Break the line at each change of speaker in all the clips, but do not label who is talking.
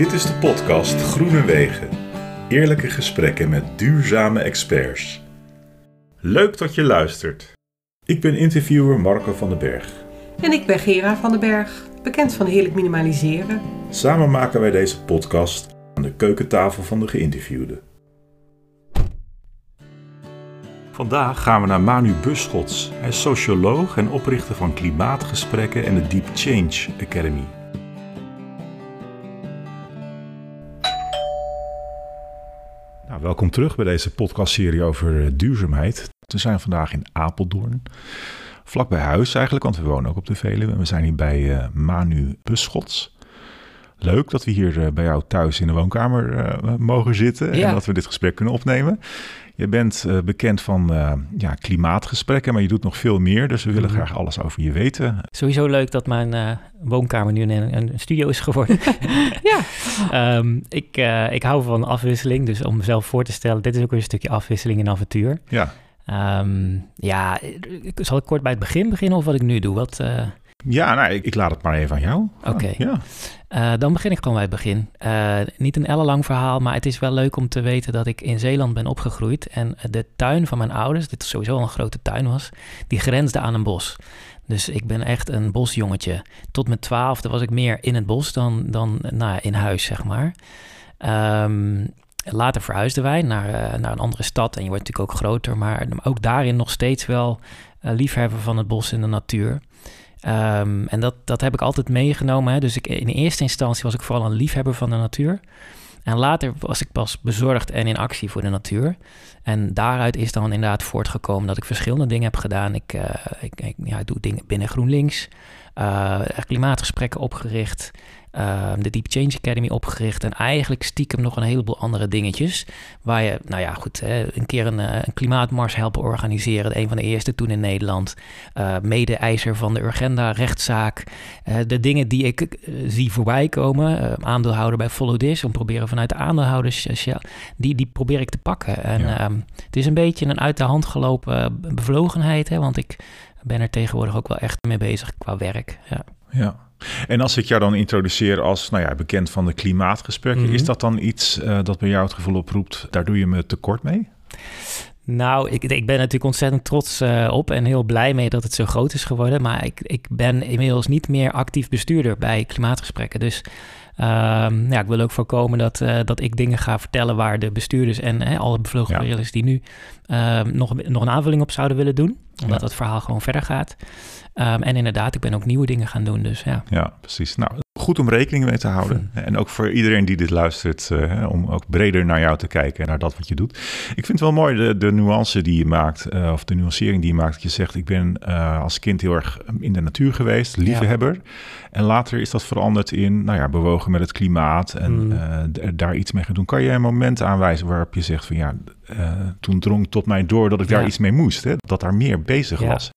Dit is de podcast Groene Wegen. Eerlijke gesprekken met duurzame experts. Leuk dat je luistert. Ik ben interviewer Marco van den Berg.
En ik ben Gera van den Berg, bekend van Heerlijk Minimaliseren.
Samen maken wij deze podcast aan de keukentafel van de geïnterviewde. Vandaag gaan we naar Manu Buschots. Hij is socioloog en oprichter van Klimaatgesprekken en de Deep Change Academy. Nou, welkom terug bij deze podcastserie over eh, duurzaamheid. We zijn vandaag in Apeldoorn. Vlak bij huis eigenlijk, want we wonen ook op de Veluwe. We zijn hier bij uh, Manu Buschots. Leuk dat we hier uh, bij jou thuis in de woonkamer uh, mogen zitten
Ja.
en dat we dit gesprek kunnen opnemen. Je bent uh, bekend van uh, ja, klimaatgesprekken, maar je doet nog veel meer. Dus we willen
Mhm.
graag alles over je weten.
Sowieso leuk dat mijn eh, woonkamer nu een, een studio is geworden.
Ja.
Ehm, ik, eh, ik hou van afwisseling, dus om mezelf voor te stellen, dit is ook weer een stukje afwisseling en avontuur.
Ja,
Ehm, ja, zal ik kort bij het begin beginnen of wat ik nu doe? Wat, eh,
ja nou, ik, ik laat het maar even aan jou.
Oké.
Ja.
eh, dan begin ik gewoon bij het begin. Eh, niet een ellenlang verhaal, maar het is wel leuk om te weten dat ik in Zeeland ben opgegroeid. En de tuin van mijn ouders, dit sowieso al een grote tuin was, die grensde aan een bos. Dus ik ben echt een bosjongetje. Tot mijn twaalfde was ik meer in het bos dan, dan nou, in huis, zeg maar. Ehm, later verhuisden wij naar, eh, naar een andere stad en je wordt natuurlijk ook groter. Maar ook daarin nog steeds wel eh, liefhebber van het bos en de natuur. Ehm, en dat, dat heb ik altijd meegenomen. Hè. Dus ik, in eerste instantie was ik vooral een liefhebber van de natuur. En later was ik pas bezorgd en in actie voor de natuur. En daaruit is dan inderdaad voortgekomen dat ik verschillende dingen heb gedaan. Ik, eh, ik, ik ja, doe dingen binnen GroenLinks, eh, klimaatgesprekken opgericht, eh, de Deep Change Academy opgericht. En eigenlijk stiekem nog een heleboel andere dingetjes. Waar je, nou ja, goed, hè, een keer een, eh, een klimaatmars helpen organiseren. Een van de eerste toen in Nederland. Eh mede-eiser van de Urgenda-rechtszaak. De dingen die ik zie voorbij komen. aandeelhouder bij Follow This. Om proberen vanuit de aandeelhouders. die, die probeer ik te pakken. En
Ja.
ehm, het is een beetje een uit de hand gelopen bevlogenheid. Hè, want ik ben er tegenwoordig ook wel echt mee bezig qua werk. Ja.
ja. En als ik jou dan introduceer als nou ja, bekend van de klimaatgesprekken,
Mhm.
is dat dan iets eh, dat bij jou het gevoel oproept, daar doe je me tekort mee?
Nou, ik, ik ben natuurlijk ontzettend trots eh, op en heel blij mee dat het zo groot is geworden. Maar ik, ik ben inmiddels niet meer actief bestuurder bij klimaatgesprekken. Dus ja, ik wil ook voorkomen dat, eh, dat ik dingen ga vertellen waar de bestuurders en hè, alle bevlogen die nu ehm, nog, nog een aanvulling op zouden willen doen. Omdat het verhaal gewoon verder gaat. Ehm, en inderdaad, ik ben ook nieuwe dingen gaan doen. Dus ja.
Ja, precies. Nou, goed om rekening mee te houden. En ook voor iedereen die dit luistert, eh, om ook breder naar jou te kijken en naar dat wat je doet. Ik vind het wel mooi de, de nuance die je maakt, eh, of de nuancering die je maakt. Dat je zegt, ik ben eh, als kind heel erg in de natuur geweest, liefhebber. En later is dat veranderd in, nou ja, bewogen met het klimaat en
Mm.
d- daar iets mee gaan doen. Kan je een moment aanwijzen waarop je zegt van ja, toen drong tot mij door dat ik daar
Ja.
iets mee moest. Hè? Dat daar meer bezig
Ja.
was.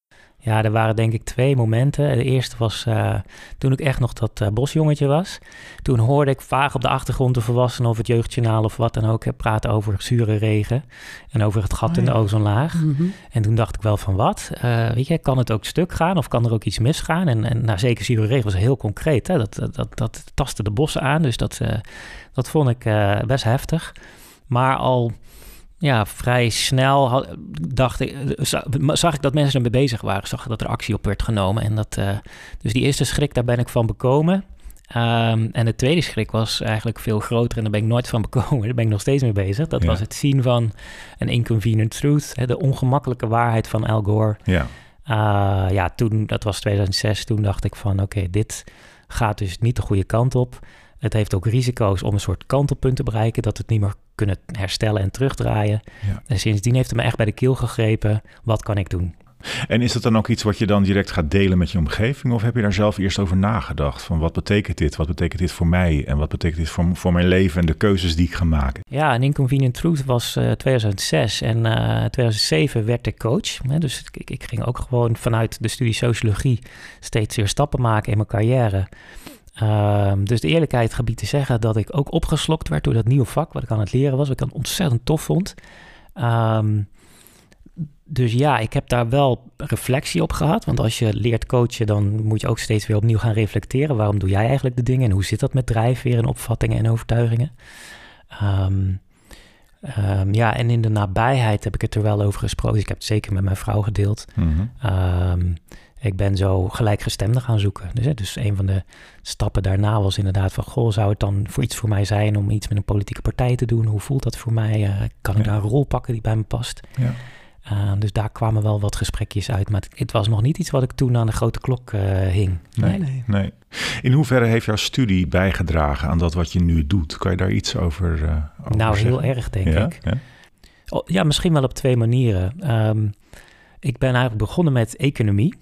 Ja, er waren denk ik twee momenten. De eerste was eh, toen ik echt nog dat eh, bosjongetje was. Toen hoorde ik vaag op de achtergrond de volwassenen of het jeugdjournaal of wat dan ook praten over zure regen en over het gat
Oh,
in de ozonlaag. En toen dacht ik wel van wat, Eh, weet je, kan het ook stuk gaan of kan er ook iets misgaan? En, en nou, zeker zure regen was heel concreet. Hè? Dat, dat, dat, dat tastte de bossen aan, dus dat, dat vond ik best heftig. Maar al ja, vrij snel had- dacht ik, eh, za- zag ik dat mensen ermee bezig waren. Zag ik dat er actie op werd genomen. En dat, eh, dus die eerste schrik, daar ben ik van bekomen. Ehm, en de tweede schrik was eigenlijk veel groter en daar ben ik nooit van bekomen. Daar ben ik nog steeds mee bezig. Dat
Ja.
was het zien van een inconvenient truth, hè, de ongemakkelijke waarheid van Al Gore.
Ja,
Ah, ja, toen, dat was 2006, toen dacht ik van oké, dit gaat dus niet de goede kant op. Het heeft ook risico's om een soort kantelpunt te bereiken, dat het niet meer kunnen herstellen en terugdraaien.
Ja.
En sindsdien heeft het me echt bij de keel gegrepen. Wat kan ik doen?
En is dat dan ook iets wat je dan direct gaat delen met je omgeving? Of heb je daar zelf eerst over nagedacht? Van wat betekent dit? Wat betekent dit voor mij? En wat betekent dit voor, voor mijn leven en de keuzes die ik ga maken?
Ja, een Inconvenient Truth was eh 2006 en eh 2007 werd ik coach. Hè, dus ik, ik ging ook gewoon vanuit de studie sociologie steeds weer stappen maken in mijn carrière. Ehm, dus de eerlijkheid gebied te zeggen dat ik ook opgeslokt werd door dat nieuwe vak wat ik aan het leren was, wat ik dan ontzettend tof vond. Ehm, dus ja, ik heb daar wel reflectie op gehad. Want als je leert coachen, dan moet je ook steeds weer opnieuw gaan reflecteren. Waarom doe jij eigenlijk de dingen en hoe zit dat met drijfveer en opvattingen en overtuigingen? Ehm, ja, en in de nabijheid heb ik het er wel over gesproken. Ik heb het zeker met mijn vrouw gedeeld. Ehm, ik ben zo gelijkgestemden gaan zoeken. Dus, hè, dus een van de stappen daarna was inderdaad van... goh, zou het dan voor iets voor mij zijn om iets met een politieke partij te doen? Hoe voelt dat voor mij? Eh, kan ik
Ja.
daar een rol pakken die bij me past?
Ja.
Uh, dus daar kwamen wel wat gesprekjes uit. Maar het, het, was nog niet iets wat ik toen aan de grote klok uh, hing.
Nee, nee, nee. In hoeverre heeft jouw studie bijgedragen aan dat wat je nu doet? Kan je daar iets over, uh, over
Nou,
zeggen?
heel erg, denk
ja?
ik.
Ja?
Oh, ja, misschien wel op twee manieren. Um, ik ben eigenlijk begonnen met economie.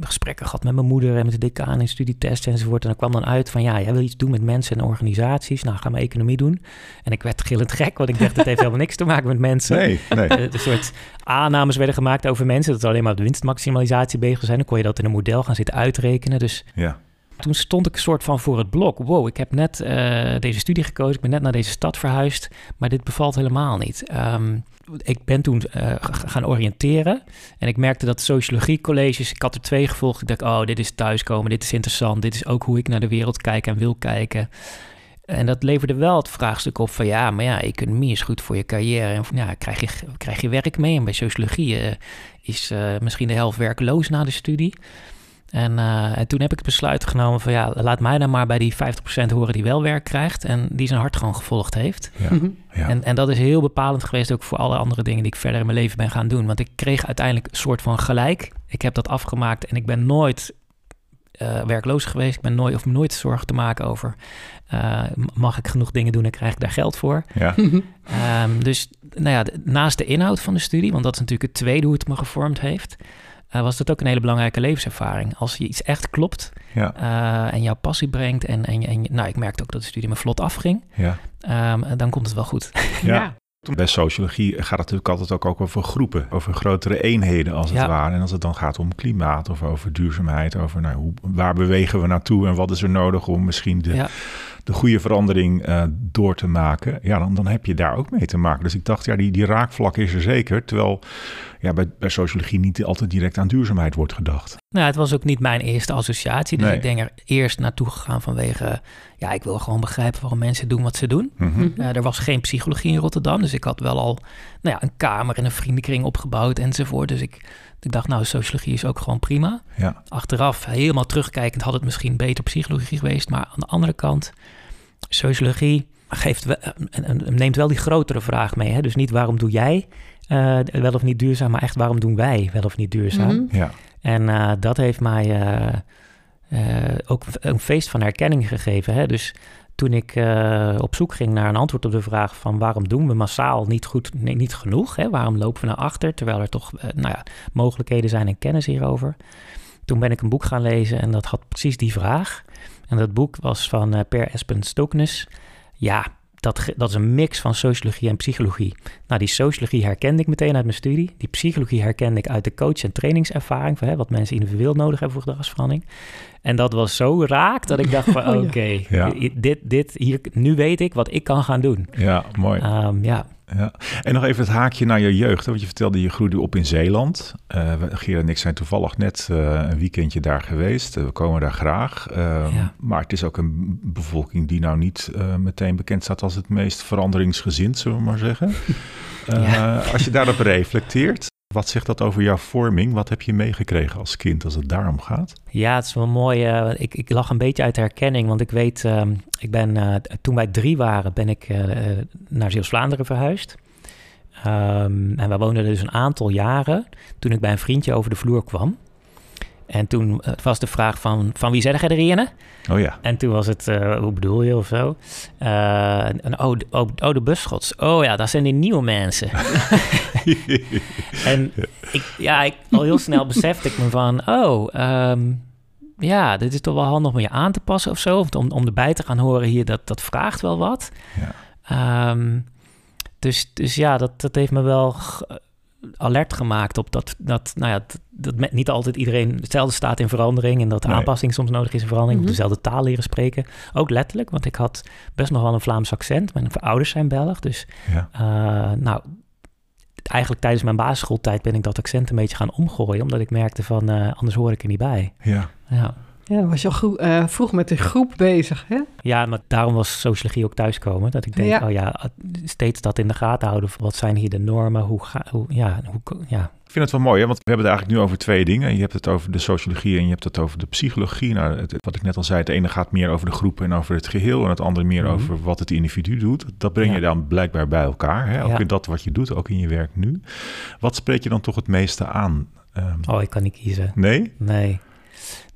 Gesprekken gehad met mijn moeder en met de decaan in studietest enzovoort. En dan kwam dan uit van, ja, jij wil iets doen met mensen en organisaties. Nou, ga maar economie doen. En ik werd gillend gek, want ik dacht, het heeft helemaal niks te maken met mensen.
Nee, nee.
Een soort aannames werden gemaakt over mensen, dat ze alleen maar op de winstmaximalisatie bezig zijn. Dan kon je dat in een model gaan zitten uitrekenen. Dus
ja.
toen stond ik een soort van voor het blok. Wow, ik heb net uh, deze studie gekozen, ik ben net naar deze stad verhuisd, maar dit bevalt helemaal niet. Um, ik ben toen uh, gaan oriënteren en ik merkte dat sociologiecolleges, ik had er twee gevolgd. Ik dacht, oh, dit is thuiskomen, dit is interessant, dit is ook hoe ik naar de wereld kijk en wil kijken. En dat leverde wel het vraagstuk op van ja, maar ja, economie is goed voor je carrière. En ja, krijg je, krijg je werk mee? En bij sociologie uh, is uh, misschien de helft werkloos na de studie. En, uh, en, toen heb ik het besluit genomen van ja, laat mij dan maar bij die 50% horen die wel werk krijgt en die zijn hart gewoon gevolgd heeft.
Ja, ja.
En, en dat is heel bepalend geweest ook voor alle andere dingen die ik verder in mijn leven ben gaan doen. Want ik kreeg uiteindelijk een soort van gelijk. Ik heb dat afgemaakt en ik ben nooit uh, werkloos geweest. Ik ben nooit of nooit zorgen te maken over uh, mag ik genoeg dingen doen en krijg ik daar geld voor.
Ja.
um, dus nou ja, naast de inhoud van de studie, want dat is natuurlijk het tweede hoe het me gevormd heeft. Uh, was dat ook een hele belangrijke levenservaring. Als je iets echt klopt
ja.
uh, en jouw passie brengt... en, en, en nou, ik merkte ook dat de studie me vlot afging...
Ja.
Um, dan komt het wel goed.
Ja. ja. Bij sociologie gaat het natuurlijk altijd ook over groepen, over grotere eenheden als het ware. En als het dan gaat om klimaat of over duurzaamheid, over nou, hoe, waar bewegen we naartoe en wat is er nodig om misschien de,
Ja.
de goede verandering uh, door te maken, ja, dan, dan heb je daar ook mee te maken. Dus ik dacht, ja, die, die raakvlak is er zeker. Terwijl ja, bij, bij sociologie niet altijd direct aan duurzaamheid wordt gedacht.
Nou, het was ook niet mijn eerste associatie. Dus
Nee.
ik denk er eerst naartoe gegaan vanwege... ja, ik wil gewoon begrijpen waarom mensen doen wat ze doen. Uh, er was geen psychologie in Rotterdam, dus ik had wel al nou ja, een kamer en een vriendenkring opgebouwd enzovoort. Dus ik, ik dacht, nou, sociologie is ook gewoon prima.
Ja,
Achteraf, helemaal terugkijkend, had het misschien beter psychologie geweest. Maar aan de andere kant, sociologie geeft wel, en, en, neemt wel die grotere vraag mee. Hè? Dus niet waarom doe jij uh, wel of niet duurzaam, maar echt waarom doen wij wel of niet duurzaam.
Mhm.
ja,
En uh, dat heeft mij uh, uh, ook een feest van herkenning gegeven. Hè? Dus toen ik uh, op zoek ging naar een antwoord op de vraag van waarom doen we massaal niet goed, nee, niet genoeg? Hè? Waarom lopen we naar achter, terwijl er toch uh, nou ja, mogelijkheden zijn en kennis hierover? Toen ben ik een boek gaan lezen en dat had precies die vraag. En dat boek was van uh, Per Espen Stoknes. Ja, dat, dat is een mix van sociologie en psychologie. Nou, die sociologie herkende ik meteen uit mijn studie. Die psychologie herkende ik uit de coach- en trainingservaring... van hè, wat mensen individueel nodig hebben voor gedragsverandering. En dat was zo raak dat ik dacht van... oké, okay,
Ja.
dit, dit, hier, nu weet ik wat ik kan gaan doen.
ja mooi.
Um, ja.
Ja. En nog even het haakje naar je jeugd. hè, Want je vertelde, je groeide op in Zeeland. Uh, en ik zijn toevallig net uh, een weekendje daar geweest. Uh, we komen daar graag.
Ja.
Maar het is ook een bevolking die nou niet meteen bekend staat als het meest veranderingsgezind, zullen we maar zeggen.
Ja.
Als je daarop reflecteert, wat zegt dat over jouw vorming? Wat heb je meegekregen als kind als het daarom gaat?
Ja, het is wel mooi. eh, ik, ik lag een beetje uit herkenning, want ik weet, ehm, ik ben, eh, toen wij drie waren, ben ik eh, naar Zeeuws-Vlaanderen verhuisd. Ehm, en wij woonden dus een aantal jaren toen ik bij een vriendje over de vloer kwam. En toen eh, was de vraag van, van wie zeg jij erin?
Oh ja.
En toen was het, eh, hoe bedoel je of zo? Eh, en, oh, oh, oh, de busschots. Oh ja, dat zijn die nieuwe mensen. en ik, ja, ik, al heel snel besefte ik me van, oh, ehm, ja, dit is toch wel handig om je aan te passen of zo. Of om, om erbij te gaan horen hier, dat, dat vraagt wel wat.
Ja.
Ehm, dus, dus ja, dat, dat heeft me wel alert gemaakt op dat, dat, nou ja, dat, dat met niet altijd iedereen hetzelfde staat in verandering en dat
Nee.
aanpassing soms nodig is in verandering, of dezelfde taal leren spreken. Ook letterlijk, want ik had best nog wel een Vlaams accent. Mijn ouders zijn Belg, dus
ja.
eh, nou, eigenlijk tijdens mijn basisschooltijd ben ik dat accent een beetje gaan omgooien, omdat ik merkte van uh, anders hoor ik er niet bij.
Ja.
Ja,
ja dan was je al uh, vroeg met de groep bezig, hè?
Ja, maar daarom was sociologie ook thuiskomen. Dat ik denk, ja. oh ja, steeds dat in de gaten houden. Wat zijn hier de normen? Hoe ga, hoe, ja, hoe, ja,
ik vind het wel mooi, hè? want we hebben het eigenlijk nu over twee dingen. Je hebt het over de sociologie en je hebt het over de psychologie. Nou, het, wat ik net al zei, het ene gaat meer over de groep en over het geheel... en het andere meer
Mhm.
over wat het individu doet. Dat breng je dan blijkbaar bij elkaar, hè? ook
Ja.
in dat wat je doet, ook in je werk nu. Wat spreekt je dan toch het meeste aan? Ehm,
Oh, ik kan niet kiezen.
Nee?
Nee,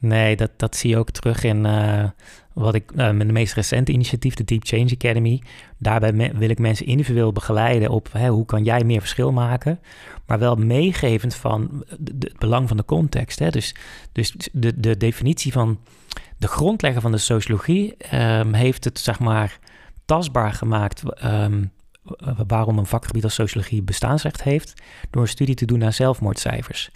nee dat, dat zie je ook terug in eh, wat ik eh, met de meest recente initiatief, de Deep Change Academy. Daarbij wil ik mensen individueel begeleiden op hè, hoe kan jij meer verschil maken, maar wel meegevend van de- het belang van de context. Hè? Dus, dus de, de definitie van de grondlegger van de sociologie ehm, heeft het zeg maar tastbaar gemaakt. ehm, waarom een vakgebied als sociologie bestaansrecht heeft, door een studie te doen naar zelfmoordcijfers.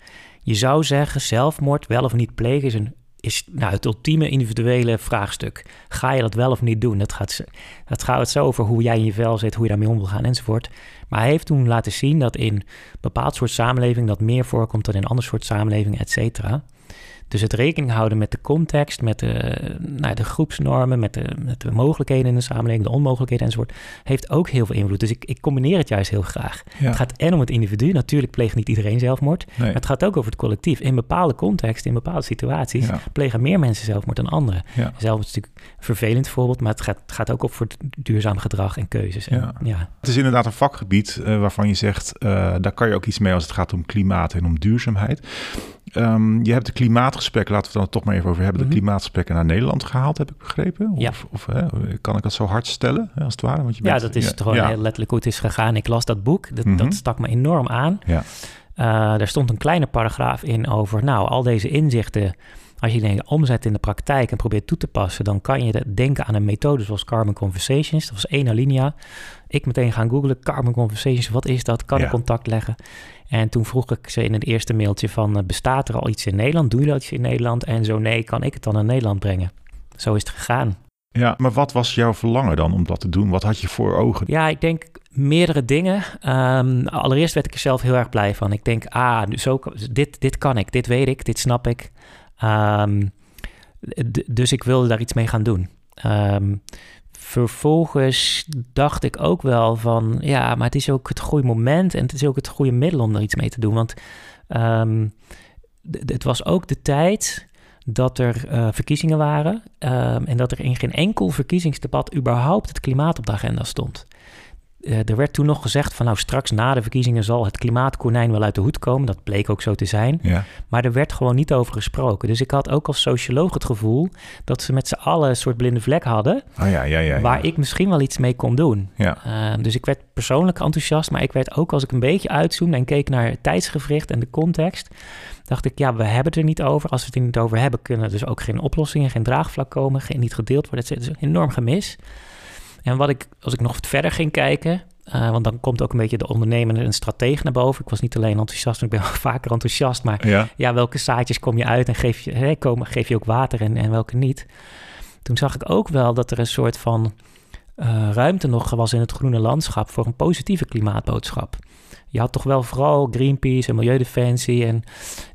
Je zou zeggen, zelfmoord wel of niet plegen is, een, is nou, het ultieme individuele vraagstuk. Ga je dat wel of niet doen? Dat gaat, dat gaat het zo over hoe jij in je vel zit, hoe je daarmee om wil gaan enzovoort. Maar hij heeft toen laten zien dat in een bepaald soort samenleving dat meer voorkomt dan in een ander soort samenleving, et cetera. Dus het rekening houden met de context, met de, nou, de groepsnormen, met de, met de mogelijkheden in de samenleving, de onmogelijkheden enzovoort, heeft ook heel veel invloed. Dus ik, ik combineer het juist heel graag.
Ja.
Het gaat en om het individu. Natuurlijk pleegt niet iedereen zelfmoord.
Nee.
Maar het gaat ook over het collectief. In bepaalde contexten, in bepaalde situaties,
Ja.
plegen meer mensen zelfmoord dan anderen.
Ja.
Zelf is natuurlijk een vervelend voorbeeld, maar het gaat, gaat ook op voor duurzaam gedrag en keuzes. En,
Ja.
ja.
Het is inderdaad een vakgebied eh, waarvan je zegt, eh, daar kan je ook iets mee als het gaat om klimaat en om duurzaamheid. Ehm, je hebt de klimaatgesprekken, laten we het dan toch maar even over hebben,
Mhm.
de klimaatgesprekken naar Nederland gehaald, heb ik begrepen. Of,
Ja.
of hè, kan ik dat zo hard stellen, als het ware? Want je
ja, dat is
ja,
het gewoon
ja.
heel letterlijk hoe het is gegaan. Ik las dat boek, dat,
Mhm.
dat stak me enorm aan.
Ja.
Eh, daar stond een kleine paragraaf in over, nou, al deze inzichten, als je die omzet in de praktijk en probeert toe te passen, dan kan je de- denken aan een methode zoals Carbon Conversations. Dat was één alinea. Ik meteen gaan googlen, Carbon Conversations, wat is dat? Kan
Ja.
ik contact leggen? En toen vroeg ik ze in het eerste mailtje van, eh, bestaat er al iets in Nederland? Doen jullie al iets in Nederland? En zo nee, kan ik het dan naar Nederland brengen? Zo is het gegaan.
ja, maar wat was jouw verlangen dan om dat te doen? Wat had je voor ogen?
Ja, ik denk meerdere dingen. Ehm, allereerst werd ik er zelf heel erg blij van. Ik denk, ah, zo, dit, dit kan ik, dit weet ik, dit snap ik. Ehm, dus ik wilde daar iets mee gaan doen. Ehm, vervolgens dacht ik ook wel van, ja, maar het is ook het goede moment en het is ook het goede middel om er iets mee te doen. Want ehm, het was ook de tijd dat er eh, verkiezingen waren ehm, en dat er in geen enkel verkiezingsdebat überhaupt het klimaat op de agenda stond. Eh, er werd toen nog gezegd van nou straks na de verkiezingen zal het klimaatkonijn wel uit de hoed komen. Dat bleek ook zo te zijn.
Ja,
Maar er werd gewoon niet over gesproken. Dus ik had ook als socioloog het gevoel dat ze met z'n allen een soort blinde vlek hadden.
ah, ja, ja.
Waar ik misschien wel iets mee kon doen.
Ja,
Ehm, dus ik werd persoonlijk enthousiast, maar ik werd ook als ik een beetje uitzoomde en keek naar het tijdsgevricht en de context, dacht ik, ja, we hebben het er niet over. Als we het er niet over hebben, kunnen er dus ook geen oplossingen, geen draagvlak komen, geen, niet gedeeld worden. Het is een enorm gemis. En wat ik, als ik nog verder ging kijken, eh, want dan komt ook een beetje de ondernemer en stratege naar boven. Ik was niet alleen enthousiast, ik ben wel vaker enthousiast, maar
ja.
ja, welke zaadjes kom je uit en geef je, hè, komen, geef je ook water en, en welke niet. Toen zag ik ook wel dat er een soort van eh, ruimte nog was in het groene landschap voor een positieve klimaatboodschap. Je had toch wel vooral Greenpeace en Milieudefensie en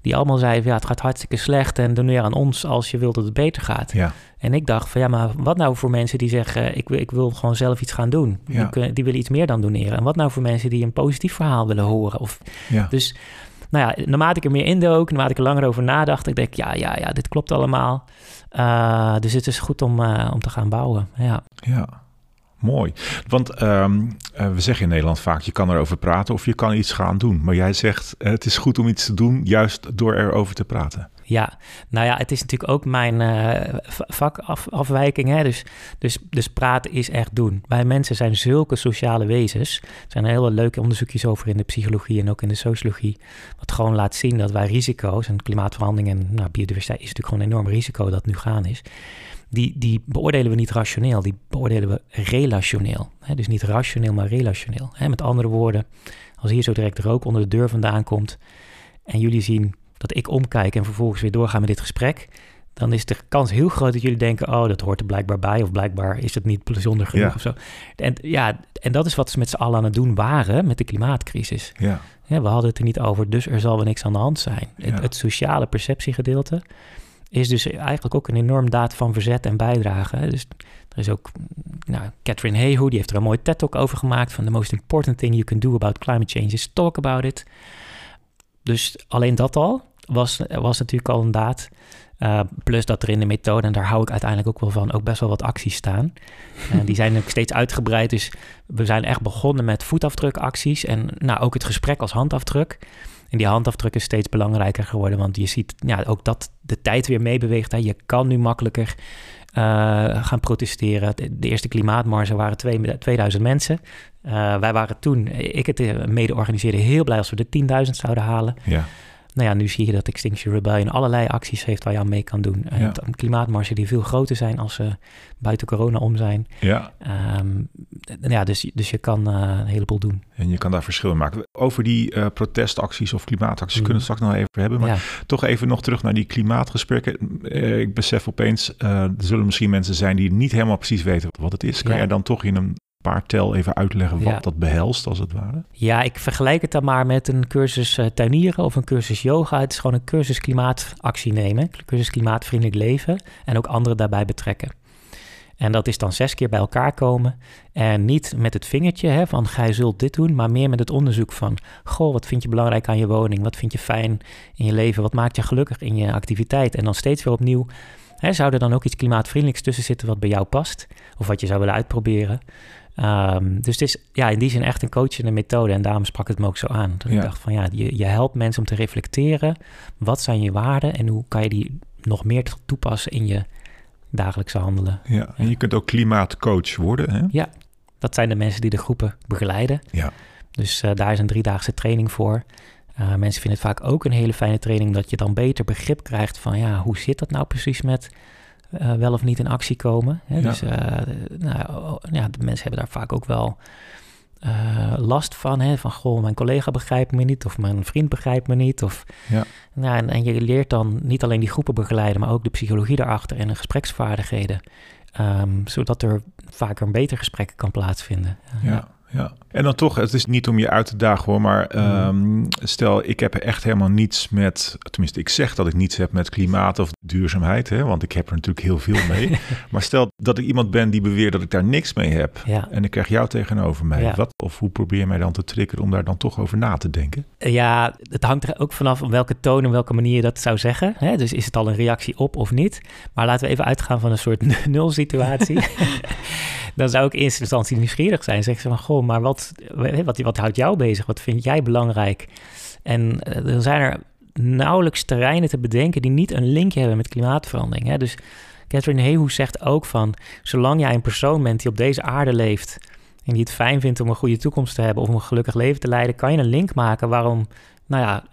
die allemaal zeiden, ja, het gaat hartstikke slecht en doneer aan ons als je wilt dat het beter gaat.
ja.
En ik dacht van, ja, maar wat nou voor mensen die zeggen, ik, wil- ik wil gewoon zelf iets gaan doen.
Ja.
Die, kunnen- die willen iets meer dan doneren. En wat nou voor mensen die een positief verhaal willen horen of
ja.
dus nou ja, naarmate ik er meer indook, naarmate ik er langer over nadacht, ik denk, ja, ja, ja, dit klopt allemaal. Eh, dus het is goed om, eh, om te gaan bouwen. Ja.
Ja, mooi. Want ehm, eh, we zeggen in Nederland vaak, je kan erover praten of je kan iets gaan doen. Maar jij zegt, eh, het is goed om iets te doen, juist door erover te praten.
ja, nou ja, het is natuurlijk ook mijn eh, va- vakafwijking. Hè? Dus, dus, dus praten is echt doen. Wij mensen zijn zulke sociale wezens. Er zijn hele leuke onderzoekjes over in de psychologie en ook in de sociologie. Wat gewoon laat zien dat wij risico's, en klimaatverandering en nou, biodiversiteit is natuurlijk gewoon een enorm risico dat nu gaan is. Die, die beoordelen we niet rationeel, die beoordelen we relationeel. Dus niet rationeel, maar relationeel. Hè? Met andere woorden, als hier zo direct rook onder de deur vandaan komt en jullie zien dat ik omkijk en vervolgens weer doorga met dit gesprek, dan is de kans heel groot dat jullie denken: oh, dat hoort er blijkbaar bij, of blijkbaar is het niet bijzonder genoeg
Ja.
of zo. En ja, en dat is wat ze met z'n allen aan het doen waren met de klimaatcrisis.
Ja,
Ja, we hadden het er niet over, dus er zal wel niks aan de hand zijn.
Ja.
Het, het sociale perceptiegedeelte is dus eigenlijk ook een enorm daad van verzet en bijdrage. Dus er is ook, nou, Catherine Hayhoe, die heeft er een mooie TED-talk over gemaakt van the most important thing you can do about climate change is talk about it. Dus alleen dat al was, was natuurlijk al een daad. Uh, plus dat er in de methode, en daar hou ik uiteindelijk ook wel van, ook best wel wat acties staan. Die zijn ook steeds uitgebreid. Dus we zijn echt begonnen met voetafdrukacties en nou, ook het gesprek als handafdruk. En die handafdruk is steeds belangrijker geworden, want je ziet ja, ook dat de tijd weer meebeweegt. Je kan nu makkelijker uh, gaan protesteren. De, eerste klimaatmarsen waren twee, 2000 mensen. Uh, wij waren toen, ik het mede organiseerde, heel blij als we de 10.000 zouden halen.
ja.
Nou ja, nu zie je dat Extinction Rebellion allerlei acties heeft waar je aan mee kan doen.
Ja.
Uh, klimaatmarsen die veel groter zijn als ze buiten corona om zijn.
ja.
Um, ja, dus, dus je kan uh, een heleboel doen.
En je kan daar verschillen maken. Over die uh, protestacties of klimaatacties mm. kunnen we het straks nog even hebben. Maar ja. toch even nog terug naar die klimaatgesprekken. Uh, ik besef opeens, er zullen misschien mensen zijn die niet helemaal precies weten wat het is. Kan ja. jij dan toch in een paar tel even uitleggen wat ja. dat behelst, als het ware?
Ja, ik vergelijk het dan maar met een cursus uh, tuinieren of een cursus yoga. Het is gewoon een cursus klimaatactie nemen, cursus klimaatvriendelijk leven en ook anderen daarbij betrekken. En dat is dan zes keer bij elkaar komen. En niet met het vingertje hè, van gij zult dit doen, maar meer met het onderzoek van... goh, wat vind je belangrijk aan je woning? Wat vind je fijn in je leven? Wat maakt je gelukkig in je activiteit? En dan steeds weer opnieuw, hè, zou er dan ook iets klimaatvriendelijks tussen zitten wat bij jou past? Of wat je zou willen uitproberen? Um, dus het is ja, in die zin echt een coachende methode en daarom sprak het me ook zo aan. Dat ja. ik dacht van ja, je, je helpt mensen om te reflecteren. Wat zijn je waarden en hoe kan je die nog meer toepassen in je dagelijkse handelen?
Ja, en je kunt ook klimaatcoach worden, hè?
Ja, dat zijn de mensen die de groepen begeleiden.
Ja.
Dus uh, daar is een driedaagse training voor. Uh, mensen vinden het vaak ook een hele fijne training, dat je dan beter begrip krijgt van ja, hoe zit dat nou precies met uh, wel of niet in actie komen. Hè? Ja. Dus uh, nou, ja, de mensen hebben daar vaak ook wel uh, last van. Hè? Van goh, mijn collega begrijpt me niet of mijn vriend begrijpt me niet. Of,
ja.
nou, en, en, je leert dan niet alleen die groepen begeleiden, maar ook de psychologie daarachter en de gespreksvaardigheden. Um, zodat er vaker een beter gesprek kan plaatsvinden.
ja. Ja, en dan toch, het is niet om je uit te dagen hoor, maar um, stel ik heb echt helemaal niets met, tenminste ik zeg dat ik niets heb met klimaat of duurzaamheid, hè, want ik heb er natuurlijk heel veel mee. maar stel dat ik iemand ben die beweert dat ik daar niks mee heb
ja.
en ik krijg jou tegenover mij.
Ja.
Wat, of hoe probeer je mij dan te triggeren om daar dan toch over na te denken?
Ja, het hangt er ook vanaf op welke toon en welke manier je dat zou zeggen. Hè? Dus is het al een reactie op of niet? Maar laten we even uitgaan van een soort nul situatie. dan zou ik in eerste instantie nieuwsgierig zijn. Zeg ze van, goh, maar wat, wat, wat houdt jou bezig? Wat vind jij belangrijk? En uh, dan zijn er nauwelijks terreinen te bedenken die niet een linkje hebben met klimaatverandering. Hè? Dus Catherine Hayhoe zegt ook van, zolang jij een persoon bent die op deze aarde leeft en die het fijn vindt om een goede toekomst te hebben of om een gelukkig leven te leiden, kan je een link maken waarom, nou ja,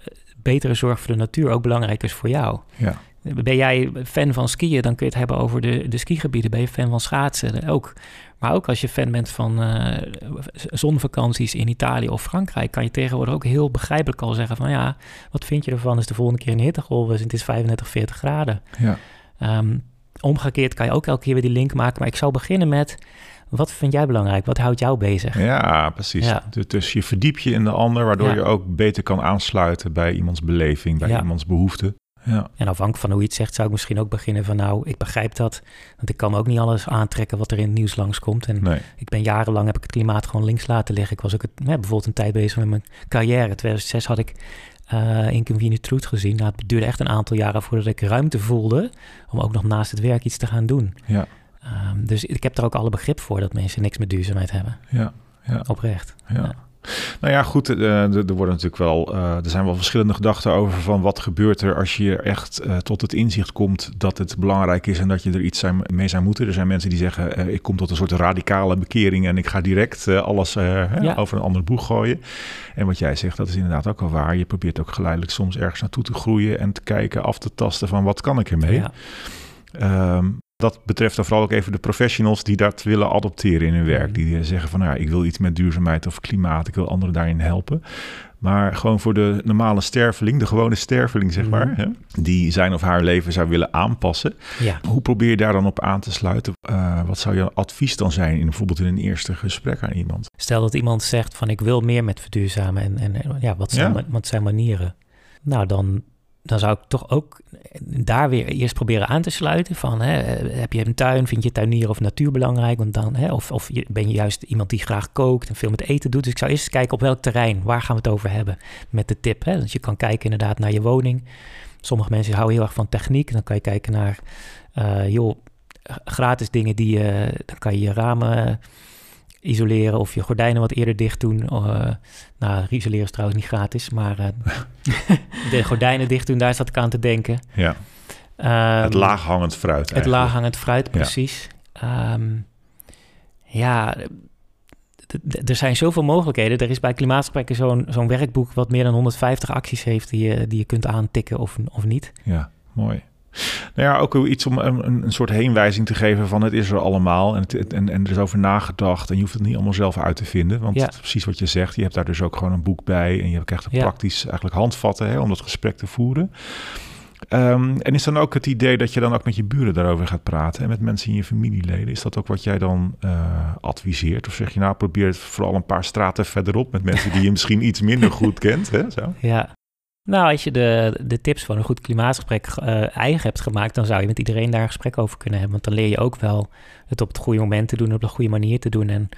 betere zorg voor de natuur ook belangrijk is voor jou.
Ja.
Ben jij fan van skiën, dan kun je het hebben over de, de skigebieden. Ben je fan van schaatsen? Ook. Maar ook als je fan bent van uh, zonvakanties in Italië of Frankrijk, kan je tegenwoordig ook heel begrijpelijk al zeggen van ja, wat vind je ervan als de volgende keer een hittegolf is het is 35, 40 graden.
Ja.
Um, omgekeerd kan je ook elke keer weer die link maken, maar ik zou beginnen met wat vind jij belangrijk? Wat houdt jou bezig?
Ja, precies.
Ja.
Dus je verdiep je in de ander, waardoor
Ja.
je ook beter kan aansluiten bij iemands beleving, bij
Ja.
iemands behoeften. Ja,
En afhankelijk van hoe je het zegt, zou ik misschien ook beginnen van nou, ik begrijp dat. Want ik kan ook niet alles aantrekken wat er in het nieuws langskomt. En
nee.
ik ben jarenlang, heb ik het klimaat gewoon links laten liggen. Ik was ook het, hè, bijvoorbeeld een tijd bezig met mijn carrière. In 2006 had ik uh, Inconvenient Truth gezien. Nou, het duurde echt een aantal jaren voordat ik ruimte voelde om ook nog naast het werk iets te gaan doen.
Ja,
Um, dus ik heb er ook alle begrip voor dat mensen niks met duurzaamheid hebben.
ja, ja.
Oprecht.
Ja. Nou ja, goed, uh, er, er worden natuurlijk wel, uh, er zijn wel verschillende gedachten over van wat gebeurt er als je echt tot het inzicht komt dat het belangrijk is en dat je er iets mee zou moeten. Er zijn mensen die zeggen, ik kom tot een soort radicale bekering en ik ga direct alles ja. over een ander boeg gooien. En wat jij zegt, dat is inderdaad ook wel waar. Je probeert ook geleidelijk soms ergens naartoe te groeien en te kijken, af te tasten van wat kan ik ermee.
Ja.
Um, dat betreft dan vooral ook even de professionals die dat willen adopteren in hun werk. Die zeggen van, nou ja, ik wil iets met duurzaamheid of klimaat, ik wil anderen daarin helpen. Maar gewoon voor de normale sterveling, de gewone sterveling, zeg maar,
Mhm.
hè, die zijn of haar leven zou willen aanpassen.
Ja.
Hoe probeer je daar dan op aan te sluiten? Eh, wat zou je advies dan zijn, in, bijvoorbeeld in een eerste gesprek aan iemand?
Stel dat iemand zegt van ik wil meer met verduurzamen en, en en ja, wat zijn,
Ja.
wat zijn manieren? Nou, dan, dan zou ik toch ook daar weer eerst proberen aan te sluiten van hè, heb je een tuin, vind je tuinieren of natuur belangrijk? Want dan, hè, of, of ben je juist iemand die graag kookt en veel met eten doet? Dus ik zou eerst kijken op welk terrein, waar gaan we het over hebben met de tip. Hè? Dus je kan kijken inderdaad naar je woning. Sommige mensen houden heel erg van techniek. Dan kan je kijken naar, eh, joh, gratis dingen die je, dan kan je je ramen isoleren of je gordijnen wat eerder dicht doen. Eh, nou, isoleren is trouwens niet gratis, maar eh, de gordijnen dicht doen, daar zat ik aan te denken.
Ja,
Ehm,
het laaghangend fruit
Het
eigenlijk.
laaghangend fruit, precies. Ehm, ja, d- er zijn zoveel mogelijkheden. Er is bij klimaatgesprekken zo'n zo'n werkboek wat meer dan 150 acties heeft die je, die je kunt aantikken of, of niet.
Ja, mooi. Nou ja, ook iets om een, een een soort heenwijzing te geven van het is er allemaal en, het, en, en er is over nagedacht en je hoeft het niet allemaal zelf uit te vinden. Want
Ja.
precies wat je zegt, je hebt daar dus ook gewoon een boek bij en je krijgt er
Ja.
praktisch eigenlijk handvatten hè, om dat gesprek te voeren. Ehm, en is dan ook het idee dat je dan ook met je buren daarover gaat praten en met mensen in je familieleden? Is dat ook wat jij dan eh, adviseert? Of zeg je nou, probeer het vooral een paar straten verderop met mensen die je misschien iets minder goed kent? Hè? Zo.
Ja. Nou, als je de, de tips van een goed klimaatgesprek eh, eigen hebt gemaakt, dan zou je met iedereen daar een gesprek over kunnen hebben. Want dan leer je ook wel het op het goede moment te doen, op de goede manier te doen. En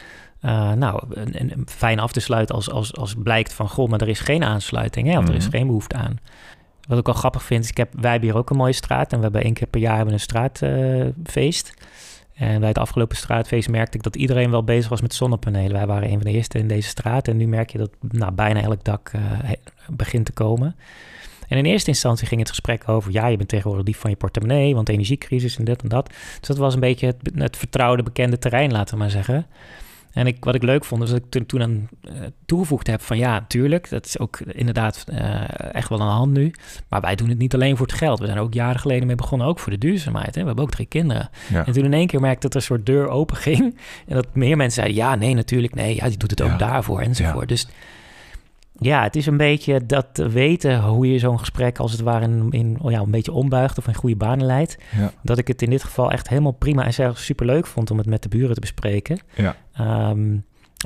eh, nou, fijn af te sluiten als, als, als blijkt van, goh, maar er is geen aansluiting, hè, of er is
Mhm.
geen behoefte aan. Wat ik wel grappig vind, is ik heb, wij hebben hier ook een mooie straat en we hebben één keer per jaar hebben een straatfeest. En bij het afgelopen straatfeest merkte ik dat iedereen wel bezig was met zonnepanelen. Wij waren een van de eerste in deze straat en nu merk je dat nou, bijna elk dak eh, begint te komen. En in eerste instantie ging het gesprek over, ja, je bent tegenwoordig dief van je portemonnee, want energiecrisis en dit en dat. Dus dat was een beetje het, het vertrouwde, bekende terrein, laten we maar zeggen. En ik, wat ik leuk vond, is dat ik toen, toen aan eh, toegevoegd heb van ja, tuurlijk, dat is ook inderdaad eh, echt wel aan de hand nu. Maar wij doen het niet alleen voor het geld. We zijn ook jaren geleden mee begonnen, ook voor de duurzaamheid. Hè? We hebben ook drie kinderen.
Ja.
En toen in één keer merkte dat er een soort deur open ging. En dat meer mensen zeiden, ja, nee, natuurlijk, nee, ja, die doet het ook
Ja.
daarvoor enzovoort. Dus ja, het is een beetje dat weten hoe je zo'n gesprek als het ware in, in oh ja, een beetje ombuigt of in goede banen leidt.
Ja.
Dat ik het in dit geval echt helemaal prima en zelfs superleuk vond om het met de buren te bespreken.
Ja.
Ehm,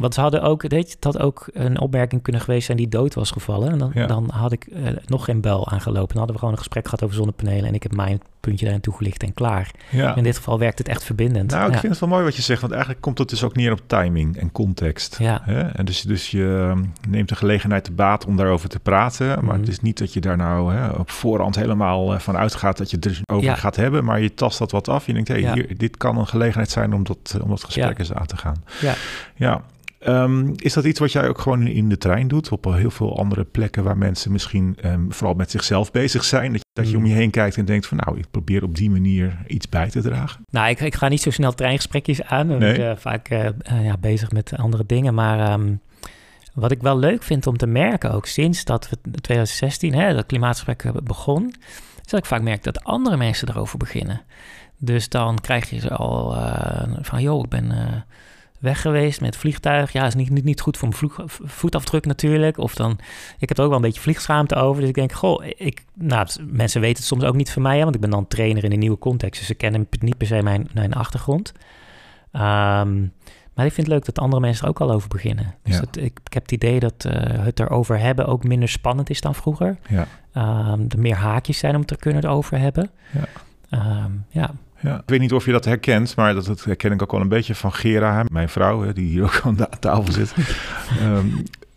want ze hadden ook, weet je, het had ook een opmerking kunnen geweest zijn die dood was gevallen. En dan,
Ja.
dan had ik eh, nog geen bel aangelopen. Dan hadden we gewoon een gesprek gehad over zonnepanelen. En ik heb mijn puntje daarin toegelicht en klaar.
Ja.
In dit geval werkt het echt verbindend.
Nou, ik
ja.
vind het wel mooi wat je zegt, want eigenlijk komt het dus ook neer op timing en context.
Ja.
Hè? En dus, dus je um, neemt de gelegenheid te baat om daarover te praten, maar
Mhm.
het is niet dat je daar nou hè, op voorhand helemaal eh, van uitgaat dat je het er over
Ja.
gaat hebben, maar je tast dat wat af. Je denkt, hé, hier, dit kan een gelegenheid zijn om dat, eh, om dat gesprek eens aan te gaan.
Ja.
Ja. Ehm, is dat iets wat jij ook gewoon in, de trein doet? Op heel veel andere plekken waar mensen misschien ehm, vooral met zichzelf bezig zijn. Dat, je- dat je om je heen kijkt en denkt van nou, ik probeer op die manier iets bij te dragen.
Nou, ik, ik ga niet zo snel treingesprekjes aan.
Nee.
Ik ben vaak eh, eh, ja, bezig met andere dingen. Maar ehm, wat ik wel leuk vind om te merken, ook sinds dat we 2016, hè, dat klimaatgesprek begon, is dat ik vaak merk dat andere mensen erover beginnen. Dus dan krijg je ze al eh, van, joh, ik ben weg geweest met vliegtuig. Ja, is niet, niet, niet goed voor mijn vloeg- voetafdruk natuurlijk. Of dan, ik heb er ook wel een beetje vliegschaamte over. Dus ik denk, goh, ik, nou, mensen weten het soms ook niet van mij, hè, want ik ben dan trainer in een nieuwe context. Dus ze kennen niet per se mijn, mijn achtergrond. Ehm, maar ik vind het leuk dat andere mensen er ook al over beginnen. Dus
Ja.
dat, ik, ik heb het idee dat eh, het erover hebben ook minder spannend is dan vroeger.
Ja.
Ehm, er meer haakjes zijn om het te kunnen over hebben.
Ja.
Ehm, ja.
Ja, ik weet niet of je dat herkent, maar dat, dat herken ik ook wel een beetje van Gera, mijn vrouw, hè, die hier ook aan de tafel zit. Ehm,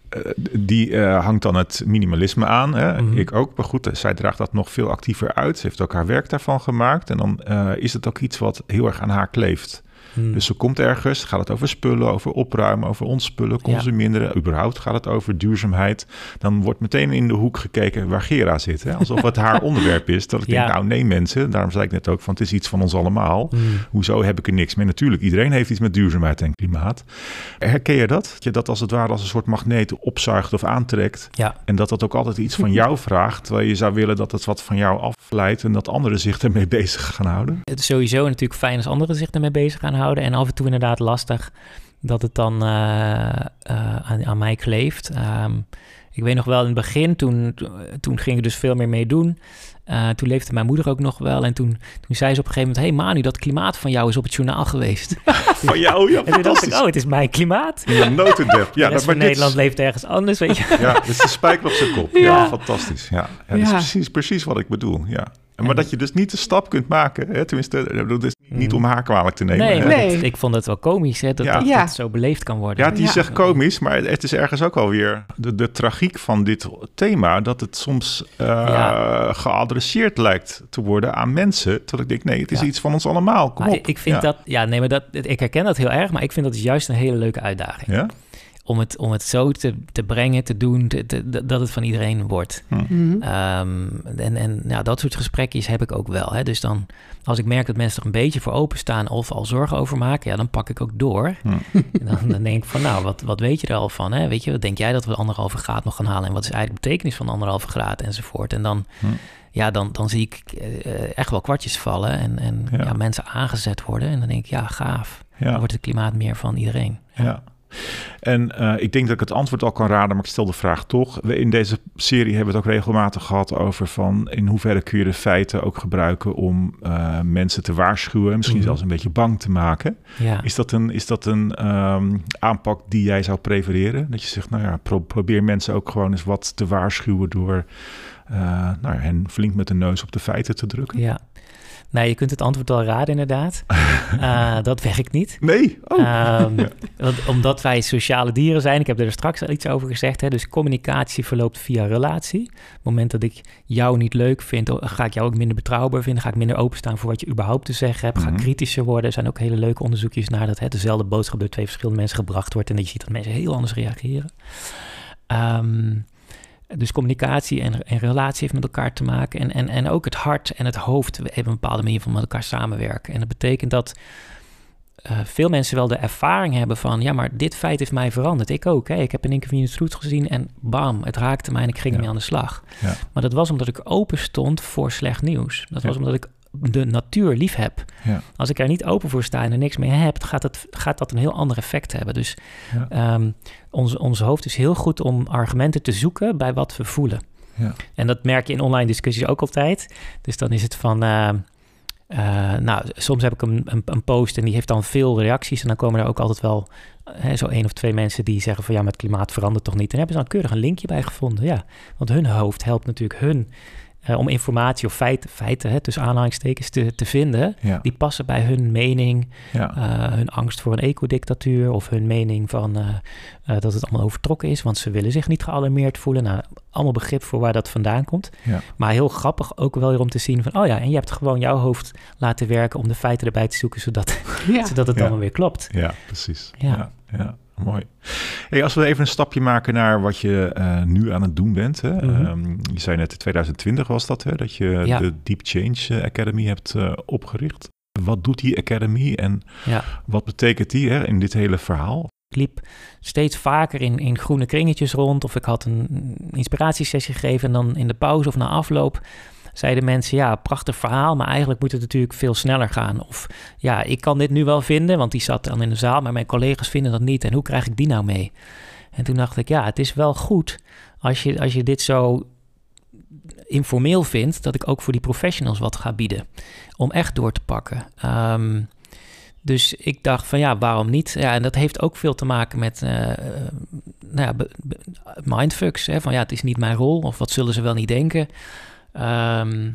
eh, die eh, hangt dan het minimalisme aan. Hè?
Mhm.
Ik ook, maar goed, zij draagt dat nog veel actiever uit. Ze heeft ook haar werk daarvan gemaakt. En dan eh, is het ook iets wat heel erg aan haar kleeft.
Hmm.
Dus ze komt ergens, gaat het over spullen, over opruimen, over ontspullen, consumeren. Überhaupt gaat het over duurzaamheid. Dan wordt meteen in de hoek gekeken waar Gera zit. Hè? Alsof het haar onderwerp is. Dat ik
Ja.
denk, nou nee mensen, daarom zei ik net ook van het is iets van ons allemaal.
Hmm.
Hoezo heb ik er niks mee? Natuurlijk, iedereen heeft iets met duurzaamheid en klimaat. Herken je dat? Dat je dat als het ware als een soort magneet opzuigt of aantrekt.
Ja.
En dat dat ook altijd iets van jou vraagt. Terwijl je zou willen dat het wat van jou afleidt. En dat anderen zich ermee bezig gaan houden.
Het is sowieso natuurlijk fijn als anderen zich ermee bezig gaan houden. En af en toe inderdaad lastig dat het dan eh, eh, aan, aan mij kleeft. Ehm, ik weet nog wel in het begin, toen, toen ging ik dus veel meer mee doen. Uh, toen leefde mijn moeder ook nog wel. En toen, toen zei ze op een gegeven moment... hey Manu, dat klimaat van jou is op het journaal geweest.
van jou? Ja,
En toen dacht ik, oh, het is mijn klimaat.
Ja, notendep. Ja,
dat, maar Nederland leeft ergens anders, weet je.
Ja, dit is de spijker op zijn kop. Ja, ja fantastisch. Ja, ja, dat is precies, precies wat ik bedoel. Ja. Maar dat je dus niet de stap kunt maken, hè? tenminste, dat is niet om haar kwalijk te nemen.
Nee, nee. ik vond het wel komisch hè, dat, ja. dat, het zo beleefd kan worden.
Ja, die zegt komisch, maar het is ergens ook alweer de, de tragiek van dit thema, dat het soms uh, geadresseerd lijkt te worden aan mensen. Terwijl ik denk, nee, het is iets van ons allemaal. Kom op.
Ik vind dat, ja, nee, maar dat, ik herken dat heel erg, maar ik vind dat juist een hele leuke uitdaging.
Ja?
Om het, om het zo te, te brengen, te doen, te, dat het van iedereen wordt.
Hm. Mhm.
Ehm, en en nou, dat soort gesprekjes heb ik ook wel. Hè. Dus dan, als ik merk dat mensen er een beetje voor openstaan of al zorgen over maken, ja, dan pak ik ook door.
Hm.
dan, dan, denk ik van, nou, wat, wat weet je er al van? Hè? Weet je, wat denk jij dat we anderhalve graad nog gaan halen? En wat is eigenlijk de betekenis van anderhalve graad enzovoort? En dan,
hm.
ja, dan, dan zie ik uh, echt wel kwartjes vallen en, en ja. ja. mensen aangezet worden. En dan denk ik, ja, gaaf. Dan wordt het klimaat meer van iedereen.
ja. En uh, ik denk dat ik het antwoord al kan raden, maar ik stel de vraag toch. We in deze serie hebben we het ook regelmatig gehad over van in hoeverre kun je de feiten ook gebruiken om uh, mensen te waarschuwen, misschien mm -hmm. zelfs een beetje bang te maken.
Ja.
Is dat een, is dat een um, aanpak die jij zou prefereren? Dat je zegt, nou ja, pro probeer mensen ook gewoon eens wat te waarschuwen door uh, nou ja, hen flink met de neus op de feiten te drukken.
Ja, nou, je kunt het antwoord al raden, inderdaad. uh, dat werkt niet.
Nee? Oh.
Um, want, omdat wij sociale dieren zijn, ik heb er straks al iets over gezegd, hè, dus communicatie verloopt via relatie. Op het moment dat ik jou niet leuk vind, ga ik jou ook minder betrouwbaar vinden, ga ik minder openstaan voor wat je überhaupt te zeggen hebt, ga ik mm -hmm. kritischer worden. Er zijn ook hele leuke onderzoekjes naar dat hè, dezelfde boodschap door twee verschillende mensen gebracht wordt en dat je ziet dat mensen heel anders reageren. Um, dus communicatie en, en relatie heeft met elkaar te maken. En, en, en ook het hart en het hoofd hebben een bepaalde manier van met elkaar samenwerken. En dat betekent dat uh, veel mensen wel de ervaring hebben van... ja, maar dit feit heeft mij veranderd. Ik ook. Hè. Ik heb in één keer Venus Roots gezien en bam, het raakte mij en ik ging ja. ermee aan de slag.
Ja.
Maar dat was omdat ik open stond voor slecht nieuws. Dat was omdat ik de natuur lief heb.
Ja.
Als ik er niet open voor sta en er niks mee heb, gaat, het, gaat dat een heel ander effect hebben. Dus
ja.
um, ons, ons hoofd is heel goed om argumenten te zoeken bij wat we voelen.
Ja.
En dat merk je in online discussies ook altijd. Dus dan is het van. Uh, uh, nou, soms heb ik een, een, een, post en die heeft dan veel reacties. En dan komen er ook altijd wel hè, zo één of twee mensen die zeggen van ja, maar het klimaat verandert toch niet. En hebben ze dan keurig een linkje bij gevonden. Ja, want hun hoofd helpt natuurlijk hun uh, om informatie of feiten, feiten hè, tussen aanhalingstekens te, te vinden,
ja.
die passen bij hun mening,
ja.
uh, hun angst voor een ecodictatuur of hun mening van uh, dat het allemaal overtrokken is, want ze willen zich niet gealarmeerd voelen. Nou, allemaal begrip voor waar dat vandaan komt.
Ja.
Maar heel grappig ook wel weer om te zien van, oh ja, en je hebt gewoon jouw hoofd laten werken om de feiten erbij te zoeken, zodat, zodat het allemaal weer klopt.
Ja, precies. ja. Mooi. Hey, als we even een stapje maken naar wat je uh, nu aan het doen bent. Hè?
Mhm.
Mm -hmm. um, je zei net, in 2020 was dat, hè, dat je
ja.
de Deep Change Academy hebt uh, opgericht. Wat doet die Academy en
ja.
wat betekent die hè, in dit hele verhaal?
Ik liep steeds vaker in, in groene kringetjes rond of ik had een inspiratiesessie gegeven en dan in de pauze of na afloop zeiden mensen, ja, prachtig verhaal, maar eigenlijk moet het natuurlijk veel sneller gaan. Of ja, ik kan dit nu wel vinden, want die zat dan in de zaal, maar mijn collega's vinden dat niet. En hoe krijg ik die nou mee? En toen dacht ik, ja, het is wel goed als je, als je dit zo informeel vindt, dat ik ook voor die professionals wat ga bieden. Om echt door te pakken. Um, dus ik dacht van ja, waarom niet? Ja, en dat heeft ook veel te maken met uh, nou ja, mindfucks. Hè? Van ja, het is niet mijn rol of wat zullen ze wel niet denken. Um,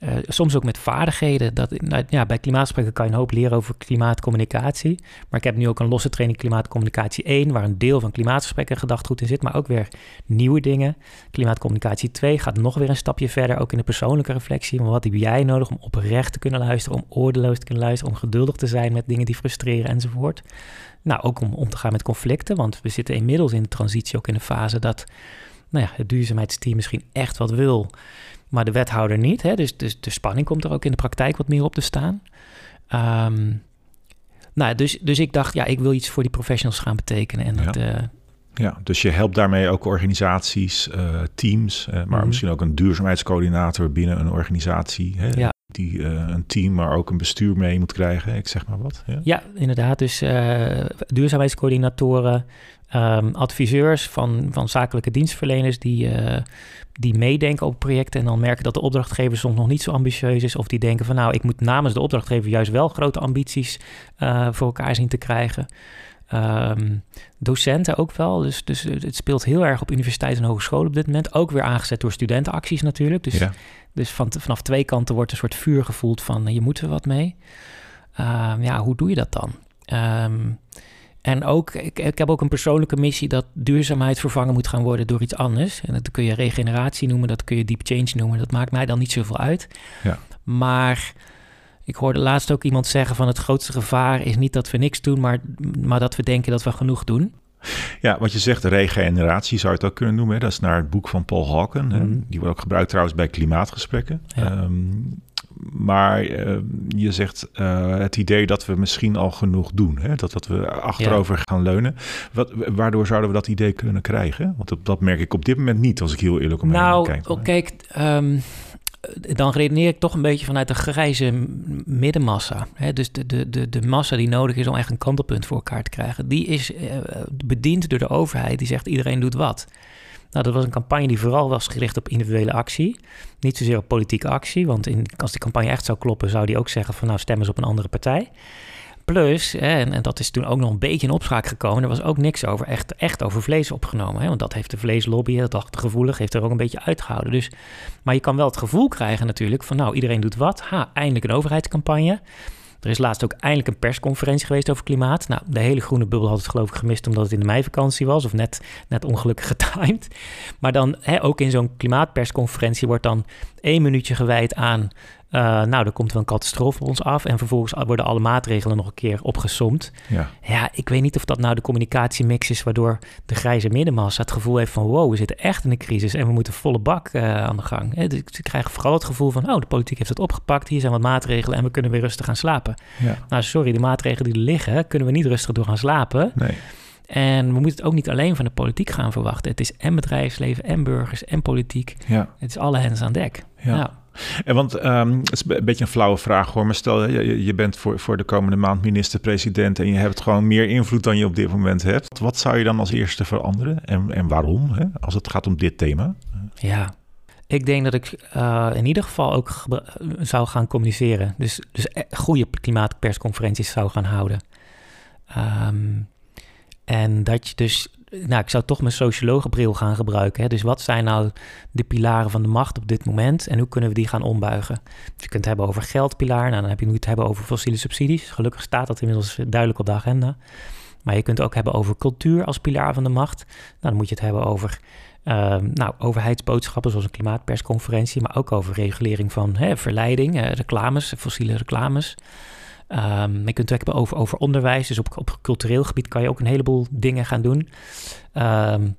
uh, soms ook met vaardigheden. Dat, nou, ja, bij klimaatgesprekken kan je een hoop leren over klimaatcommunicatie. Maar ik heb nu ook een losse training klimaatcommunicatie 1... waar een deel van klimaatgesprekken gedachtgoed in zit... maar ook weer nieuwe dingen. Klimaatcommunicatie 2 gaat nog weer een stapje verder... ook in de persoonlijke reflectie. Maar wat heb jij nodig om oprecht te kunnen luisteren... om oordeloos te kunnen luisteren... om geduldig te zijn met dingen die frustreren enzovoort. Nou, ook om om te gaan met conflicten... want we zitten inmiddels in de transitie ook in een fase... dat nou ja, het duurzaamheidsteam misschien echt wat wil maar de wethouder niet. Hè? Dus, dus de spanning komt er ook in de praktijk wat meer op te staan. Um, nou, dus, dus ik dacht, ja, ik wil iets voor die professionals gaan betekenen. En
ja.
dat, uh,
Ja, dus je helpt daarmee ook organisaties, uh, teams, uh, maar
Mhm.
misschien ook een duurzaamheidscoördinator binnen een organisatie. Hè,
Ja.
Die uh, een team, maar ook een bestuur mee moet krijgen. Ik zeg maar wat. Ja,
Ja, inderdaad. Dus duurzaamheidscoördinatoren, um, adviseurs van, van zakelijke dienstverleners die, uh, die meedenken op projecten en dan merken dat de opdrachtgever soms nog niet zo ambitieus is. Of die denken van nou, ik moet namens de opdrachtgever juist wel grote ambities uh, voor elkaar zien te krijgen. Um, docenten ook wel. Dus, dus het speelt heel erg op universiteiten en hogescholen op dit moment. Ook weer aangezet door studentenacties natuurlijk. Dus,
ja.
dus van, vanaf twee kanten wordt een soort vuur gevoeld van je moet er wat mee. Uh, ja, hoe doe je dat dan? Um, en ook, ik, ik, heb ook een persoonlijke missie dat duurzaamheid vervangen moet gaan worden door iets anders. En dat kun je regeneratie noemen, dat kun je deep change noemen. Dat maakt mij dan niet zoveel uit.
Ja.
Maar ik hoorde laatst ook iemand zeggen van het grootste gevaar is niet dat we niks doen, maar, maar dat we denken dat we genoeg doen.
Ja, wat je zegt, regeneratie zou je het ook kunnen noemen. Hè? Dat is naar het boek van Paul Hawken. Mm. Die wordt ook gebruikt trouwens bij klimaatgesprekken.
Ja.
Um, maar uh, je zegt uh, het idee dat we misschien al genoeg doen. Hè? Dat, dat we achterover ja. gaan leunen. Wat, waardoor zouden we dat idee kunnen krijgen? Want dat, dat merk ik op dit moment niet, als ik heel eerlijk om
nou,
kijk.
Nou, kijk, um, dan redeneer ik toch een beetje vanuit de grijze middenmassa. Hè? Dus de, de, de, de massa die nodig is om echt een kantelpunt voor elkaar te krijgen. Die is uh, bediend door de overheid. Die zegt iedereen doet wat. Nou, dat was een campagne die vooral was gericht op individuele actie. Niet zozeer op politieke actie. Want in, als die campagne echt zou kloppen, zou die ook zeggen van nou stem eens op een andere partij. Plus, en, en, dat is toen ook nog een beetje in opspraak gekomen. Er was ook niks over, echt, echt over vlees opgenomen. Hè, want dat heeft de vleeslobby, dat achtergevoelig, heeft er ook een beetje uitgehouden. Dus, maar je kan wel het gevoel krijgen natuurlijk van nou, iedereen doet wat. Ha, eindelijk een overheidscampagne. Er is laatst ook eindelijk een persconferentie geweest over klimaat. Nou, de hele groene bubbel had het geloof ik gemist omdat het in de meivakantie was. Of net, net ongelukkig getimed. Maar dan hè, ook in zo'n klimaatpersconferentie wordt dan één minuutje gewijd aan... Uh, nou, er komt wel een catastrofe op ons af. En vervolgens worden alle maatregelen nog een keer opgesomd.
Ja.
ja, ik weet niet of dat nou de communicatiemix is... waardoor de grijze middenmassa het gevoel heeft van... wow, we zitten echt in een crisis en we moeten volle bak uh, aan de gang. Hè, dus ik krijg vooral het gevoel van... oh, de politiek heeft het opgepakt, hier zijn wat maatregelen... en we kunnen weer rustig gaan slapen.
Ja.
Nou, sorry, de maatregelen die er liggen... kunnen we niet rustig door gaan slapen.
Nee.
En we moeten het ook niet alleen van de politiek gaan verwachten. Het is en bedrijfsleven, en burgers, en politiek.
Ja.
Het is alle hens aan dek.
Ja. En want um, het is een beetje een flauwe vraag hoor, maar stel je, je bent voor, voor de komende maand minister-president en je hebt gewoon meer invloed dan je op dit moment hebt. Wat zou je dan als eerste veranderen en, en waarom, hè, als het gaat om dit thema?
Ja, ik denk dat ik uh, in ieder geval ook zou gaan communiceren. Dus, dus goede klimaatpersconferenties zou gaan houden. Um, en dat je dus, nou, ik zou toch mijn sociologenbril gaan gebruiken. Hè? Dus wat zijn nou de pilaren van de macht op dit moment en hoe kunnen we die gaan ombuigen? Dus je kunt het hebben over geldpilaar, nou, dan heb je het hebben over fossiele subsidies. Gelukkig staat dat inmiddels duidelijk op de agenda. Maar je kunt het ook hebben over cultuur als pilaar van de macht. Nou, dan moet je het hebben over uh, nou, overheidsboodschappen zoals een klimaatpersconferentie, maar ook over regulering van hè, verleiding, eh, reclames, fossiele reclames. Um, je kunt het hebben over, over onderwijs, dus op, op cultureel gebied kan je ook een heleboel dingen gaan doen. Um,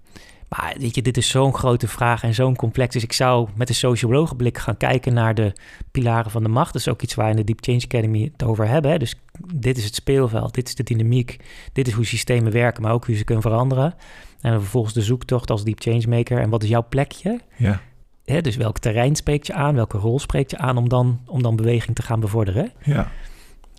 maar weet je, dit is zo'n grote vraag en zo'n complex. Dus ik zou met een sociologenblik gaan kijken naar de pilaren van de macht. Dat is ook iets waar in de Deep Change Academy het over hebben. Hè? Dus dit is het speelveld, dit is de dynamiek, dit is hoe systemen werken, maar ook hoe ze kunnen veranderen. En dan vervolgens de zoektocht als Deep Change Maker. En wat is jouw plekje?
Ja.
Hè, dus welk terrein spreekt je aan, welke rol spreekt je aan om dan, om dan beweging te gaan bevorderen?
Ja.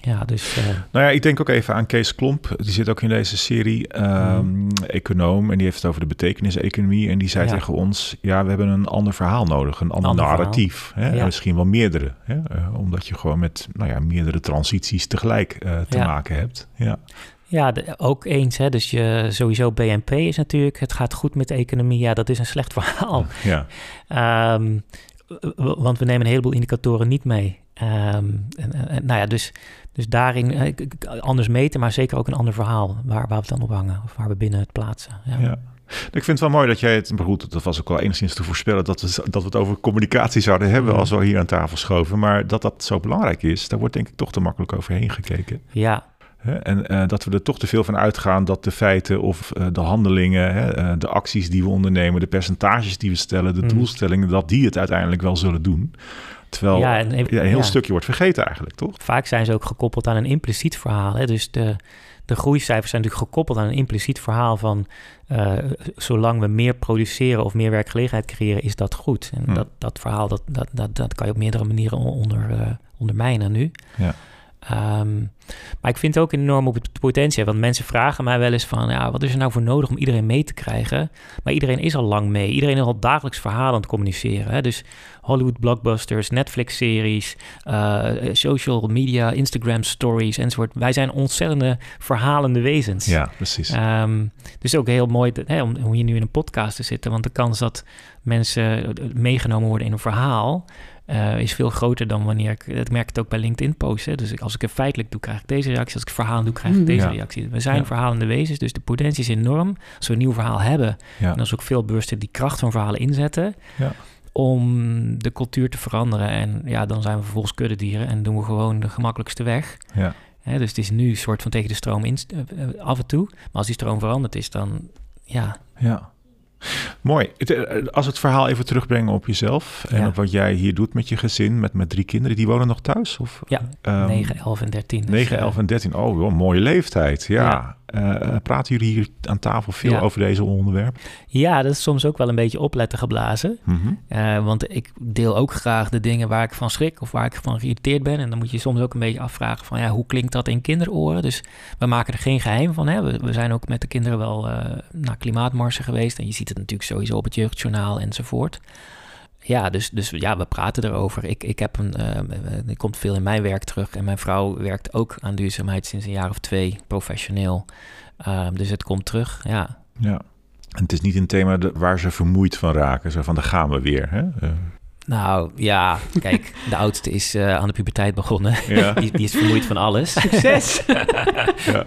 Ja, dus... Uh...
Nou ja, ik denk ook even aan Kees Klomp. Die zit ook in deze serie, um, mm. econoom. En die heeft het over de betekenis-economie. En die zei ja. tegen ons, ja, we hebben een ander verhaal nodig. Een ander,
ander
narratief. Hè? Ja. En misschien wel meerdere. Hè? Uh, omdat je gewoon met nou ja, meerdere transities tegelijk uh, te
ja.
maken hebt. Ja.
Ja, de, ook eens. Hè? Dus je, sowieso BNP is natuurlijk, het gaat goed met de economie. Ja, dat is een slecht verhaal.
Ja.
Um, want we nemen een heleboel indicatoren niet mee. Um, en, en, nou ja, dus, dus daarin anders meten, maar zeker ook een ander verhaal waar, waar we het dan op hangen. Of waar we binnen het plaatsen. Ja.
ja. Ik vind het wel mooi dat jij het, goed, dat was ook wel enigszins te voorspellen, dat we, dat we het over communicatie zouden hebben als we hier aan tafel schoven. Maar dat dat zo belangrijk is, daar wordt denk ik toch te makkelijk overheen gekeken.
Ja?
En uh, dat we er toch te veel van uitgaan dat de feiten of uh, de handelingen, hè, uh, de acties die we ondernemen, de percentages die we stellen, de
Mm.
doelstellingen, dat die het uiteindelijk wel zullen doen. Terwijl
Ja, en
een heel
ja.
stukje wordt vergeten eigenlijk, toch?
vaak zijn ze ook gekoppeld aan een impliciet verhaal. Hè? Dus de, de groeicijfers zijn natuurlijk gekoppeld aan een impliciet verhaal van uh, zolang we meer produceren of meer werkgelegenheid creëren, is dat goed. En
Hm.
dat, dat verhaal, dat, dat, dat, dat kan je op meerdere manieren onder, uh, ondermijnen nu.
Ja.
Um, maar ik vind het ook enorm op het potentie. Want mensen vragen mij wel eens van... Ja, wat is er nou voor nodig om iedereen mee te krijgen? Maar iedereen is al lang mee. Iedereen is al dagelijks verhalen aan het communiceren. Hè? Dus Hollywood blockbusters, Netflix-series... Uh, social media, Instagram stories enzovoort. Wij zijn ontzettende verhalende wezens.
Ja, precies.
Um, dus ook heel mooi dat, hè, om, om hier nu in een podcast te zitten. Want de kans dat mensen meegenomen worden in een verhaal... Uh, is veel groter dan wanneer ik... Dat merk ik ook bij LinkedIn posten. Dus ik, als ik het feitelijk doe, krijg ik deze reactie. Als ik verhaal doe, krijg ik deze
ja.
reactie. We zijn
Ja.
verhalende wezens, dus de potentie is enorm. Als we een nieuw verhaal hebben...
Ja.
en als we ook veel bewuster die kracht van verhalen inzetten... Om de cultuur te veranderen. En ja, dan zijn we vervolgens kuddedieren... en doen we gewoon de gemakkelijkste weg.
Ja.
Dus het is nu een soort van tegen de stroom in, uh, af en toe. Maar als die stroom veranderd is, dan... Ja,
Ja. Mooi. Eh, Als we het verhaal even terugbrengen op jezelf en
Ja.
op wat jij hier doet met je gezin, met, met drie kinderen, die wonen nog thuis? Of,
Ja,
Ehm,
9, 11 en 13. Dus,
9,
eh,
11 en 13. Oh, wel mooie leeftijd. Ja.
Ja.
Eh, praten jullie hier aan tafel veel
Ja.
over deze onderwerpen?
Ja, dat is soms ook wel een beetje opletten geblazen.
Mhm.
Uh, want ik deel ook graag de dingen waar ik van schrik of waar ik van geïrriteerd ben. En dan moet je soms ook een beetje afvragen van ja, hoe klinkt dat in kinderoren? Dus we maken er geen geheim van. Hè? We, we zijn ook met de kinderen wel uh, naar klimaatmarsen geweest. En je ziet het natuurlijk sowieso op het jeugdjournaal enzovoort. Ja, dus, dus ja, we praten erover. Ik, ik heb een, uh, komt veel in mijn werk terug. En mijn vrouw werkt ook aan duurzaamheid sinds een jaar of twee, professioneel. Um, dus het komt terug, ja.
Ja. En het is niet een thema waar ze vermoeid van raken. Zo van, daar gaan we weer. Hè? Uh.
Nou ja, kijk, de oudste is uh, aan de puberteit begonnen.
Ja.
die, die, is vermoeid van alles.
Succes!
ja.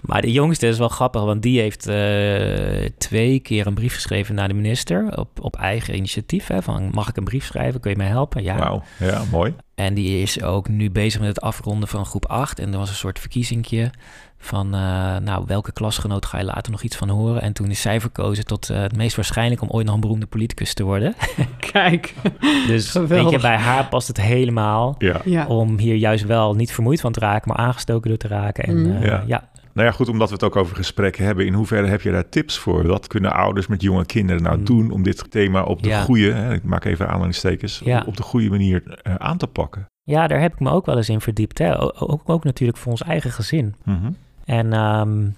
Maar de jongste is wel grappig, want die heeft uh, twee keer een brief geschreven naar de minister. Op, op eigen initiatief. Hè, van mag ik een brief schrijven? Kun je mij helpen? Ja.
Wauw, ja, mooi.
En die is ook nu bezig met het afronden van groep 8. En er was een soort verkiezingje van, uh, nou, welke klasgenoot ga je later nog iets van horen? En toen is zij verkozen tot uh, het meest waarschijnlijk om ooit nog een beroemde politicus te worden.
Kijk,
dus weet je, bij haar past het helemaal
ja.
Ja.
om hier juist wel niet vermoeid van te raken, maar aangestoken door te raken. En
Mm.
uh,
Ja.
ja.
Nou ja, goed, omdat we het ook over gesprekken hebben. In hoeverre heb je daar tips voor? Wat kunnen ouders met jonge kinderen nou
Mm.
doen om dit thema op de
Ja.
goede, hè, ik maak even aanhalingstekens,
Ja.
op, op de goede manier uh, aan te pakken?
ja, daar heb ik me ook wel eens in verdiept. Hè. Ook, ook, ook natuurlijk voor ons eigen gezin.
Mhm.
En um,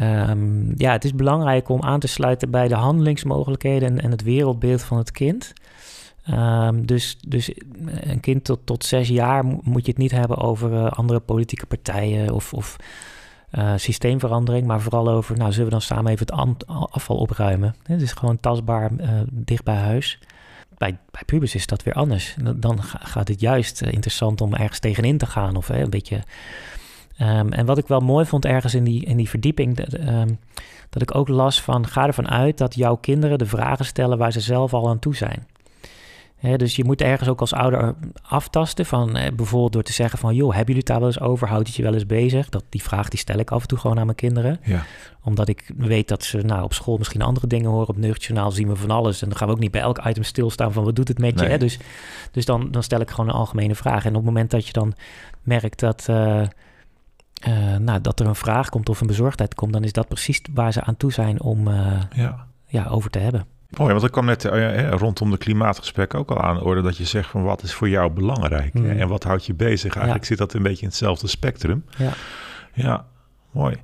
um, ja, het is belangrijk om aan te sluiten bij de handelingsmogelijkheden en, het wereldbeeld van het kind. Um, dus, dus een kind tot, tot zes jaar moet je het niet hebben over uh, andere politieke partijen of, of uh, systeemverandering, maar vooral over, nou, zullen we dan samen even het afval opruimen? Het is gewoon tastbaar dicht bij huis. Bij, bij pubers is dat weer anders. Dan gaat het juist interessant om ergens tegenin te gaan of een beetje Um, en wat ik wel mooi vond ergens in die, in die verdieping, dat, um, dat ik ook las van, ga ervan uit dat jouw kinderen de vragen stellen waar ze zelf al aan toe zijn. He, dus je moet ergens ook als ouder aftasten van eh, bijvoorbeeld door te zeggen van, joh, hebben jullie het daar wel eens over? Houdt het je wel eens bezig? Dat, die vraag die stel ik af en toe gewoon aan mijn kinderen.
Ja.
Omdat ik weet dat ze nou, op school misschien andere dingen horen. Op Jeugdjournaal zien we van alles. En dan gaan we ook niet bij elk item stilstaan van, wat doet het met je?
Nee.
Dus, dus dan, dan stel ik gewoon een algemene vraag. En op het moment dat je dan merkt dat... Uh, uh, nou, dat er een vraag komt of een bezorgdheid komt, dan is dat precies waar ze aan toe zijn om uh,
ja.
Ja, over te hebben.
Mooi, want ik kwam net uh, rondom de klimaatgesprek ook al aan orde dat je zegt van wat is voor jou belangrijk
Mm.
en wat houdt je bezig. Eigenlijk
Ja.
zit dat een beetje in hetzelfde spectrum.
Ja.
Ja, mooi.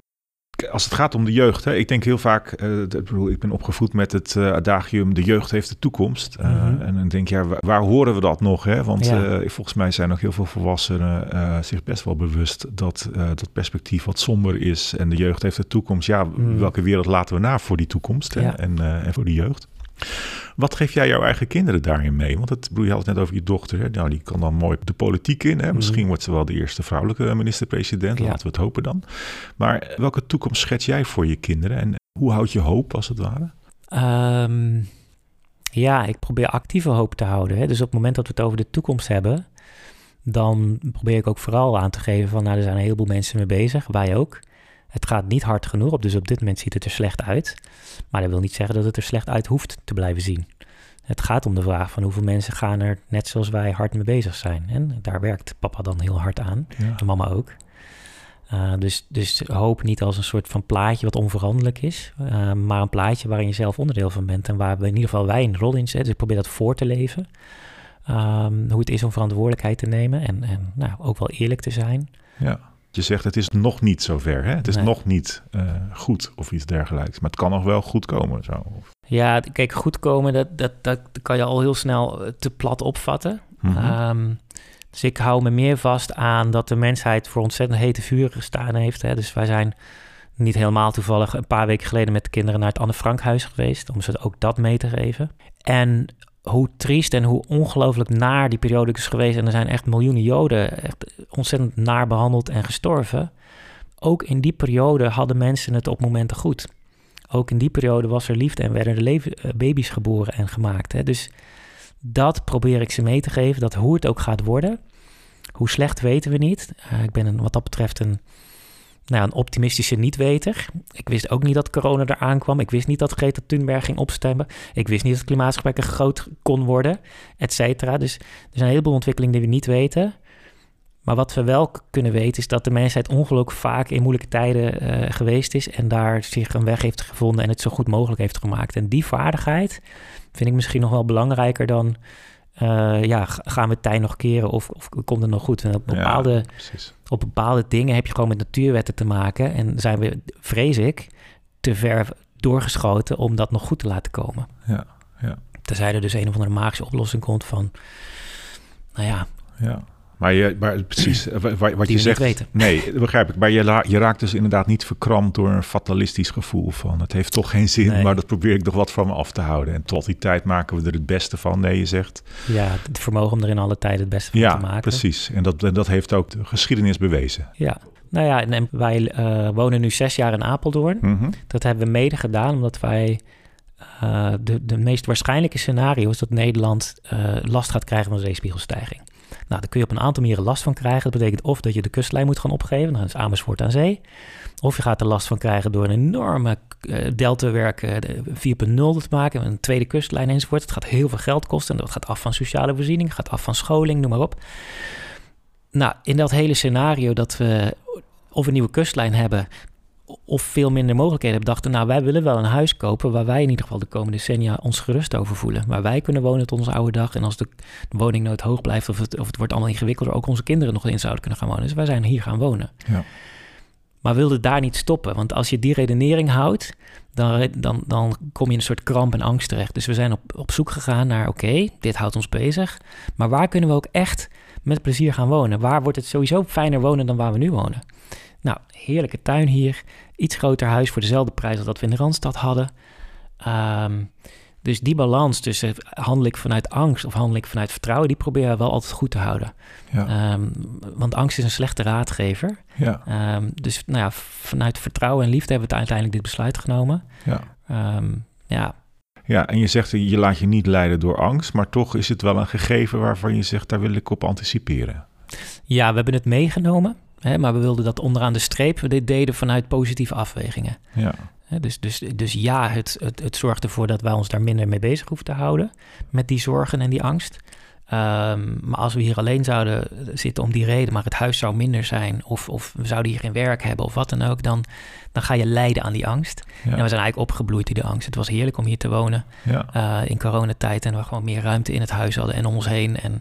Als het gaat om de jeugd, hè, ik denk heel vaak, uh, ik, bedoel, ik ben opgevoed met het uh, adagium, de jeugd heeft de toekomst. Uh,
Mhm.
En dan denk je, ja, waar, waar horen we dat nog? Hè? Want
Ja.
volgens mij zijn nog heel veel volwassenen zich best wel bewust dat dat perspectief wat somber is en de jeugd heeft de toekomst. Ja,
Mhm.
welke wereld laten we na voor die toekomst hè?
Ja.
En, en voor de jeugd? Wat geef jij jouw eigen kinderen daarin mee? Want het bedoel je altijd net over je dochter. Hè? Nou, die kan dan mooi de politiek in. Hè? Misschien wordt ze wel de eerste vrouwelijke minister-president.
Mhm.
Laten we het hopen dan. Maar welke toekomst schets jij voor je kinderen? En hoe houd je hoop, als het ware?
Um, ja, ik probeer actieve hoop te houden. Hè. Dus op het moment dat we het over de toekomst hebben, dan probeer ik ook vooral aan te geven van, nou, er zijn een heleboel mensen mee bezig, wij ook. Het gaat niet hard genoeg op, dus op dit moment ziet het er slecht uit. Maar dat wil niet zeggen dat het er slecht uit hoeft te blijven zien. Het gaat om de vraag van hoeveel mensen gaan er, net zoals wij, hard mee bezig zijn. En daar werkt papa dan heel hard aan,
Ja.
en mama ook. Uh, dus, dus hoop niet als een soort van plaatje wat onveranderlijk is, uh, maar een plaatje waarin je zelf onderdeel van bent en waar we in ieder geval wij een rol in zetten. Dus ik probeer dat voor te leven. Um, hoe het is om verantwoordelijkheid te nemen en, en nou, ook wel eerlijk te zijn.
Ja, je zegt het is nog niet zover, hè? Het is nee. nog niet uh, goed of iets dergelijks, maar het kan nog wel goed komen. Zo.
Ja, kijk, goed komen, dat, dat, dat kan je al heel snel te plat opvatten. Mm -hmm. um, dus ik hou me meer vast aan dat de mensheid voor ontzettend hete vuren gestaan heeft. Hè. Dus wij zijn niet helemaal toevallig een paar weken geleden met de kinderen naar het Anne Frankhuis geweest. Om ze ook dat mee te geven. En hoe triest en hoe ongelooflijk naar die periode is geweest. En er zijn echt miljoenen Joden echt ontzettend naar behandeld en gestorven. Ook in die periode hadden mensen het op momenten goed. Ook in die periode was er liefde en werden er baby's geboren en gemaakt. Hè. Dus dat probeer ik ze mee te geven, dat hoe het ook gaat worden. Hoe slecht weten we niet. Uh, ik ben een, wat dat betreft een, nou, een optimistische niet-weter. Ik wist ook niet dat corona eraan kwam. Ik wist niet dat Greta Thunberg ging opstemmen. Ik wist niet dat klimaatgesprekken groot kon worden, et cetera. Dus er zijn een heleboel ontwikkelingen die we niet weten. Maar wat we wel kunnen weten is dat de mensheid ongelooflijk vaak in moeilijke tijden uh, geweest is en daar zich een weg heeft gevonden en het zo goed mogelijk heeft gemaakt. En die vaardigheid vind ik misschien nog wel belangrijker dan, uh, ja, gaan we tijd nog keren of, of komt het nog goed? En op bepaalde, ja, op bepaalde dingen heb je gewoon met natuurwetten te maken en zijn we, vrees ik, te ver doorgeschoten om dat nog goed te laten komen.
Ja, ja.
Tenzij er dus een of andere magische oplossing komt van, nou ja,
ja. Maar, je, maar precies, wat, wat je zegt.
Weten.
Nee, begrijp ik. Maar je, je, raakt dus inderdaad niet verkrampt door een fatalistisch gevoel van het heeft toch geen zin, nee. maar dat probeer ik nog wat van me af te houden. En tot die tijd maken we er het beste van. Nee, je zegt.
Ja, het vermogen om er in alle tijden het beste van
ja,
te maken.
Ja, precies. En dat, dat heeft ook de geschiedenis bewezen.
Ja. Nou ja, en wij uh, wonen nu zes jaar in Apeldoorn.
Mm -hmm.
Dat hebben we mede gedaan omdat wij uh, de, de meest waarschijnlijke scenario is dat Nederland uh, last gaat krijgen van zeespiegelstijging. Nou, daar kun je op een aantal manieren last van krijgen. Dat betekent of dat je de kustlijn moet gaan opgeven, dan is Amersfoort aan zee. Of je gaat er last van krijgen door een enorme uh, deltawerk uh, 4.0 te maken, een tweede kustlijn enzovoort. Het gaat heel veel geld kosten en dat gaat af van sociale voorziening, gaat af van scholing, noem maar op. Nou, in dat hele scenario dat we of een nieuwe kustlijn hebben, of veel minder mogelijkheden hebben, dachten, nou, wij willen wel een huis kopen waar wij in ieder geval de komende decennia ons gerust over voelen. Waar wij kunnen wonen tot onze oude dag. En als de, woningnood hoog blijft of het, of het wordt allemaal ingewikkelder, ook onze kinderen nog in zouden kunnen gaan wonen. Dus wij zijn hier gaan wonen.
Ja.
Maar wilde daar niet stoppen. Want als je die redenering houdt, dan, dan, dan kom je in een soort kramp en angst terecht. Dus we zijn op, op zoek gegaan naar, oké, okay, dit houdt ons bezig. Maar waar kunnen we ook echt met plezier gaan wonen? Waar wordt het sowieso fijner wonen dan waar we nu wonen? Nou, heerlijke tuin hier. Iets groter huis voor dezelfde prijs als dat we in de Randstad hadden. Um, dus die balans tussen handel ik vanuit angst of handel ik vanuit vertrouwen, die proberen we wel altijd goed te houden.
Ja.
Um, want angst is een slechte raadgever.
Ja.
Um, dus nou ja, vanuit vertrouwen en liefde hebben we uiteindelijk dit besluit genomen.
Ja.
ja.
Ja, en je zegt je laat je niet leiden door angst, maar toch is het wel een gegeven waarvan je zegt daar wil ik op anticiperen.
Ja, we hebben het meegenomen. Hè, maar we wilden dat onderaan de streep we dit deden vanuit positieve afwegingen.
Ja.
Hè, dus, dus, dus ja, het, het, het zorgt ervoor dat wij ons daar minder mee bezig hoeven te houden. Met die zorgen en die angst. Um, maar als we hier alleen zouden zitten om die reden, maar het huis zou minder zijn, of, of we zouden hier geen werk hebben of wat dan ook, dan, dan ga je lijden aan die angst. Ja. En we zijn eigenlijk opgebloeid in die angst. Het was heerlijk om hier te wonen
ja.
uh, in coronatijd en we gewoon meer ruimte in het huis hadden en om ons heen. En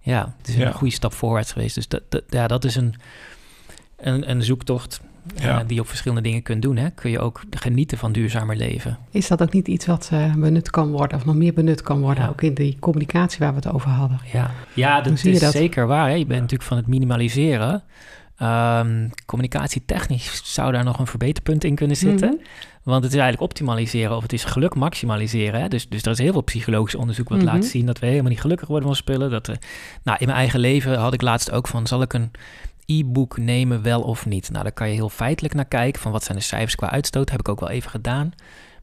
ja, het is een goede stap voorwaarts geweest. Dus dat, dat, ja, dat is een, een, een zoektocht
Ja.
uh, die je op verschillende dingen kunt doen. Hè? Kun je ook genieten van duurzamer leven.
Is dat ook niet iets wat uh, benut kan worden, of nog meer benut kan worden,
Ja.
ook in die communicatie waar we het over hadden?
Ja, ja dat is
dat?
zeker waar. Hè? Je bent natuurlijk van het minimaliseren. Um, communicatietechnisch zou daar nog een verbeterpunt in kunnen zitten.
Mhm.
Want het is eigenlijk optimaliseren of het is geluk maximaliseren. Hè? Dus, dus er is heel veel psychologisch onderzoek wat
Mhm.
laat zien dat we helemaal niet gelukkig worden van spullen. Dat, we- nou, in mijn eigen leven had ik laatst ook van, zal ik een e-book nemen wel of niet? Nou, daar kan je heel feitelijk naar kijken van wat zijn de cijfers qua uitstoot. Heb ik ook wel even gedaan.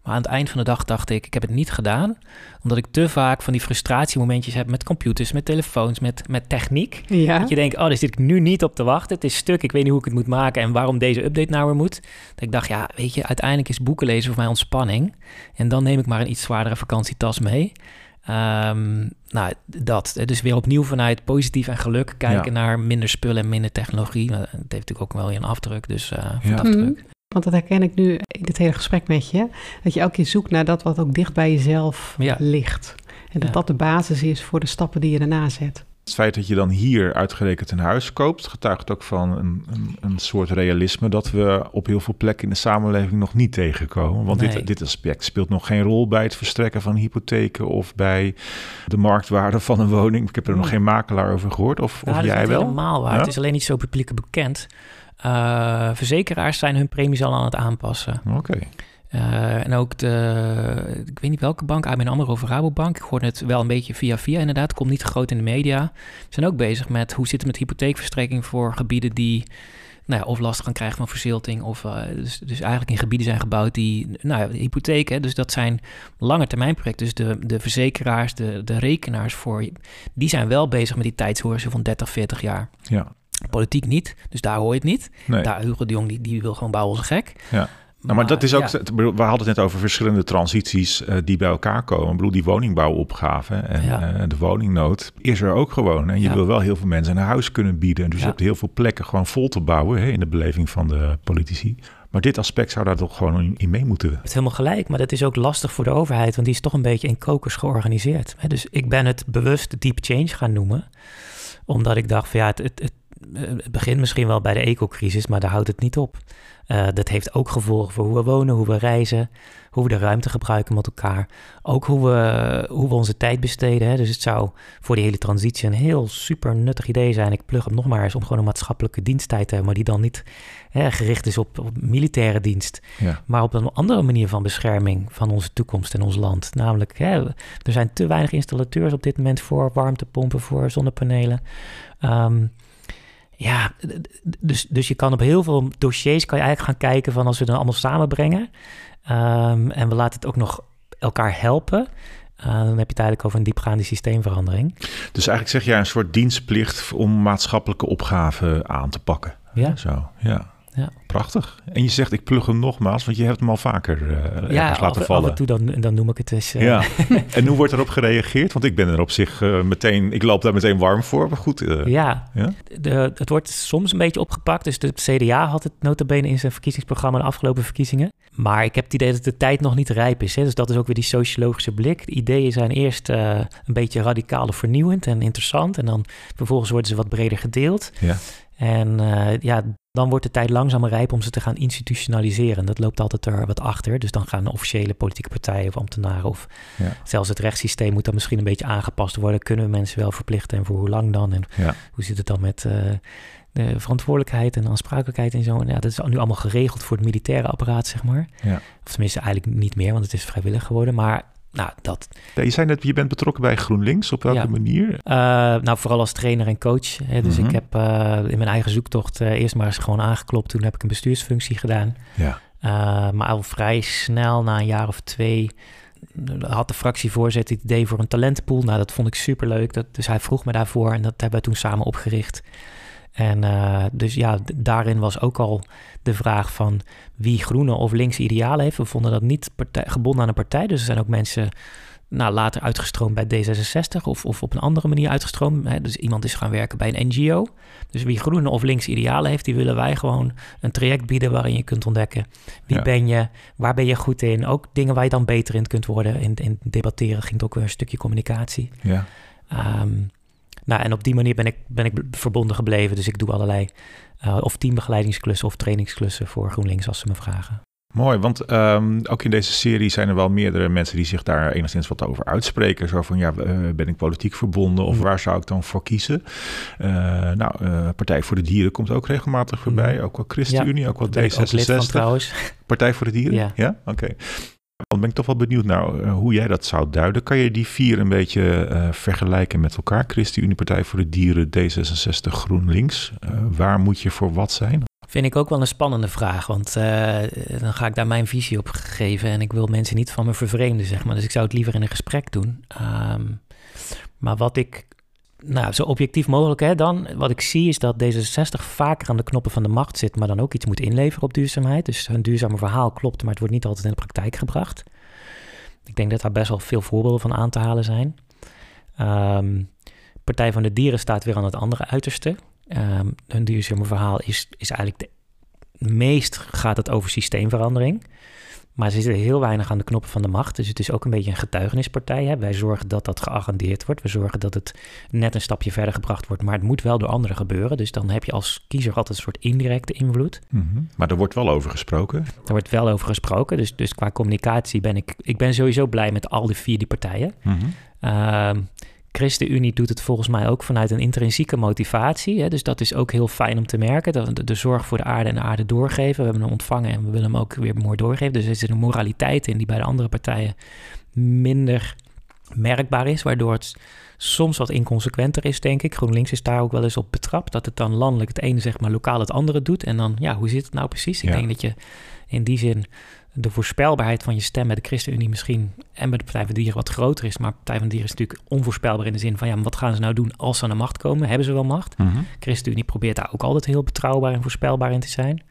Maar aan het eind van de dag dacht ik, ik heb het niet gedaan. Omdat ik te vaak van die frustratiemomentjes heb met computers, met telefoons, met, met techniek.
Ja,
Dat je denkt, oh, daar zit ik nu niet op te wachten. Het is stuk, ik weet niet hoe ik het moet maken en waarom deze update nou weer moet. Dat ik dacht, ja, weet je, uiteindelijk is boeken lezen voor mij ontspanning. En dan neem ik maar een iets zwaardere vakantietas mee. Ehm, nou, dat. Dus weer opnieuw vanuit positief en geluk kijken naar minder spullen en minder technologie. Dat heeft natuurlijk ook wel weer een afdruk, dus uh,
ja. afdruk. Want dat herken ik nu in dit hele gesprek met je. Dat je elke keer zoekt naar dat wat ook dicht bij jezelf ligt. En dat dat de basis is voor de stappen die je daarna zet.
Het feit dat je dan hier uitgerekend een huis koopt, getuigt ook van een, een, een, soort realisme dat we op heel veel plekken in de samenleving nog niet tegenkomen. Want dit, dit aspect speelt nog geen rol bij het verstrekken van hypotheken of bij de marktwaarde van een woning. Ik heb er nog geen makelaar over gehoord. Of, of jij wel?
Helemaal waar. Het is alleen niet zo publiek bekend. Uh, verzekeraars zijn hun premies al aan het aanpassen.
Oké.
Uh, en ook de, ik weet niet welke bank, ABN AMRO of Rabobank. Ik hoorde het wel een beetje via via inderdaad. Komt niet groot in de media. Zijn ook bezig met hoe zit het met hypotheekverstrekking voor gebieden die nou ja, of last gaan krijgen van verzilting. Of uh, dus, dus eigenlijk in gebieden zijn gebouwd die, nou ja, hypotheken. Dus dat zijn lange termijn projecten. Dus de, de verzekeraars, de, de rekenaars voor, die zijn wel bezig met die tijdshorizon van 30, 40 jaar.
Ja.
Politiek niet, dus daar hoor je het niet. Nee. Daar Hugo de Jong, die, die wil gewoon bouwen als gek.
Ja. Nou, maar dat is ook, we hadden het net over verschillende transities uh, die bij elkaar komen. Ik bedoel, die woningbouwopgave en uh, de woningnood is er ook gewoon. En je wil wel heel veel mensen een huis kunnen bieden. Dus je hebt heel veel plekken gewoon vol te bouwen hè, in de beleving van de politici. Maar dit aspect zou daar toch gewoon in mee moeten.
Het is helemaal gelijk, maar dat is ook lastig voor de overheid, want die is toch een beetje in kokers georganiseerd. Dus ik ben het bewust deep change gaan noemen, omdat ik dacht van ja, het, het, het, het begint misschien wel bij de ecocrisis, maar daar houdt het niet op. Uh, dat heeft ook gevolgen voor hoe we wonen, hoe we reizen, hoe we de ruimte gebruiken met elkaar. Ook hoe we, hoe we onze tijd besteden. Hè. Dus het zou voor die hele transitie een heel super nuttig idee zijn. Ik plug hem nog maar eens om gewoon een maatschappelijke diensttijd te hebben, maar die dan niet hè, gericht is op, op militaire dienst,
ja.
maar op een andere manier van bescherming van onze toekomst en ons land. Namelijk, hè, er zijn te weinig installateurs op dit moment voor warmtepompen, voor zonnepanelen. Um, ja, dus, dus je kan op heel veel dossiers kan je eigenlijk gaan kijken van als we dan allemaal samenbrengen um, en we laten het ook nog elkaar helpen. Uh, dan heb je het eigenlijk over een diepgaande systeemverandering.
Dus eigenlijk zeg jij een soort dienstplicht om maatschappelijke opgaven aan te pakken.
Ja.
Zo, ja. Ja. Prachtig. En je zegt, ik plug hem nogmaals, want je hebt hem al vaker uh, ja, laten
af,
vallen.
Ja, af en toe dan, dan noem ik het eens.
Uh. Ja. en hoe wordt erop gereageerd? Want ik ben er op zich uh, meteen, ik loop daar meteen warm voor, maar goed.
ja, ja? De, het wordt soms een beetje opgepakt. Dus de CDA had het notabene in zijn verkiezingsprogramma de afgelopen verkiezingen. Maar ik heb het idee dat de tijd nog niet rijp is. Hè? Dus dat is ook weer die sociologische blik. De ideeën zijn eerst een beetje radicaal vernieuwend en interessant. En dan vervolgens worden ze wat breder gedeeld.
Ja.
En uh, ja, dan wordt de tijd langzamer rijp om ze te gaan institutionaliseren. Dat loopt altijd er wat achter. Dus dan gaan officiële politieke partijen of ambtenaren of ja. zelfs het rechtssysteem moet dan misschien een beetje aangepast worden. Kunnen we mensen wel verplichten en voor hoe lang dan? En
ja.
hoe zit het dan met uh, de verantwoordelijkheid en aansprakelijkheid en zo? En ja, dat is nu allemaal geregeld voor het militaire apparaat, zeg maar.
Ja.
Of tenminste eigenlijk niet meer, want het is vrijwillig geworden. Maar nou, dat.
Ja, je zei net, je bent betrokken bij GroenLinks. Op welke
ja.
manier?
Uh, nou, vooral als trainer en coach. Hè. Dus
Mhm.
ik heb uh, in mijn eigen zoektocht uh, eerst maar eens gewoon aangeklopt. Toen heb ik een bestuursfunctie gedaan.
Ja.
Maar al vrij snel, na een jaar of twee, had de fractievoorzitter het idee voor een talentenpool. Nou, dat vond ik superleuk. Dat, dus hij vroeg me daarvoor en dat hebben we toen samen opgericht. En uh, dus ja, daarin was ook al de vraag van wie groene of linkse idealen heeft. We vonden dat niet partij, gebonden aan een partij. Dus er zijn ook mensen nou, later uitgestroomd bij D66 of, of op een andere manier uitgestroomd. Hè. Dus iemand is gaan werken bij een NGO. Dus wie groene of linkse idealen heeft, die willen wij gewoon een traject bieden waarin je kunt ontdekken. Wie
Ja.
ben je? Waar ben je goed in? Ook dingen waar je dan beter in kunt worden. In, in debatteren ging het ook weer een stukje communicatie.
Ja.
Um, nou, en op die manier ben ik, ben ik verbonden gebleven. Dus ik doe allerlei uh, of teambegeleidingsklussen of trainingsklussen voor GroenLinks als ze me vragen.
Mooi, want um, ook in deze serie zijn er wel meerdere mensen die zich daar enigszins wat over uitspreken. Zo van, ja, uh, ben ik politiek verbonden of mm. waar zou ik dan voor kiezen? Uh, nou, uh, Partij voor de Dieren komt ook regelmatig voorbij. Mm. Ook wel ChristenUnie, ja, ook wel D66.
Ook lid van, trouwens.
Partij voor de Dieren?
Ja.
ja? Oké. Okay. Dan ben ik toch wel benieuwd naar uh, hoe jij dat zou duiden. Kan je die vier een beetje uh, vergelijken met elkaar? ChristenUnie, Partij voor de Dieren, D66, GroenLinks. Uh, waar moet je voor wat zijn?
Vind ik ook wel een spannende vraag, want dan ga ik daar mijn visie op geven en ik wil mensen niet van me vervreemden, zeg maar. Dus ik zou het liever in een gesprek doen. Um, maar wat ik, nou, zo objectief mogelijk hè, dan, wat ik zie is dat D66 vaker aan de knoppen van de macht zit, maar dan ook iets moet inleveren op duurzaamheid. Dus hun duurzame verhaal klopt, maar het wordt niet altijd in de praktijk gebracht. Ik denk dat daar best wel veel voorbeelden van aan te halen zijn. Um, Partij van de Dieren staat weer aan het andere uiterste. Um, hun duurzame verhaal is, is eigenlijk de meest gaat het over systeemverandering. Maar ze zitten heel weinig aan de knoppen van de macht. Dus het is ook een beetje een getuigenispartij. Hè? Wij zorgen dat dat geagendeerd wordt. We zorgen dat het net een stapje verder gebracht wordt. Maar het moet wel door anderen gebeuren. Dus dan heb je als kiezer altijd een soort indirecte invloed.
Mm -hmm. Maar er wordt wel over gesproken.
Er wordt wel over gesproken. Dus, dus qua communicatie ben ik... Ik ben sowieso blij met al die vier die partijen. Mm -hmm. uh, ChristenUnie doet het volgens mij ook vanuit een intrinsieke motivatie. Hè? Dus dat is ook heel fijn om te merken. Dat de, de, zorg voor de aarde en de aarde doorgeven. We hebben hem ontvangen en we willen hem ook weer mooi doorgeven. Dus er zit een moraliteit in die bij de andere partijen minder merkbaar is. Waardoor het soms wat inconsequenter is, denk ik. GroenLinks is daar ook wel eens op betrapt. Dat het dan landelijk het ene zeg maar lokaal het andere doet. En dan, ja, hoe zit het nou precies? Ik ja. denk dat je in die zin de voorspelbaarheid van je stem bij de ChristenUnie misschien en bij de Partij van de Dieren wat groter is. Maar de Partij van de Dieren is natuurlijk onvoorspelbaar in de zin van ja, maar wat gaan ze nou doen als ze aan de macht komen? Hebben ze wel macht? Mm -hmm. ChristenUnie probeert daar ook altijd heel betrouwbaar en voorspelbaar in te zijn.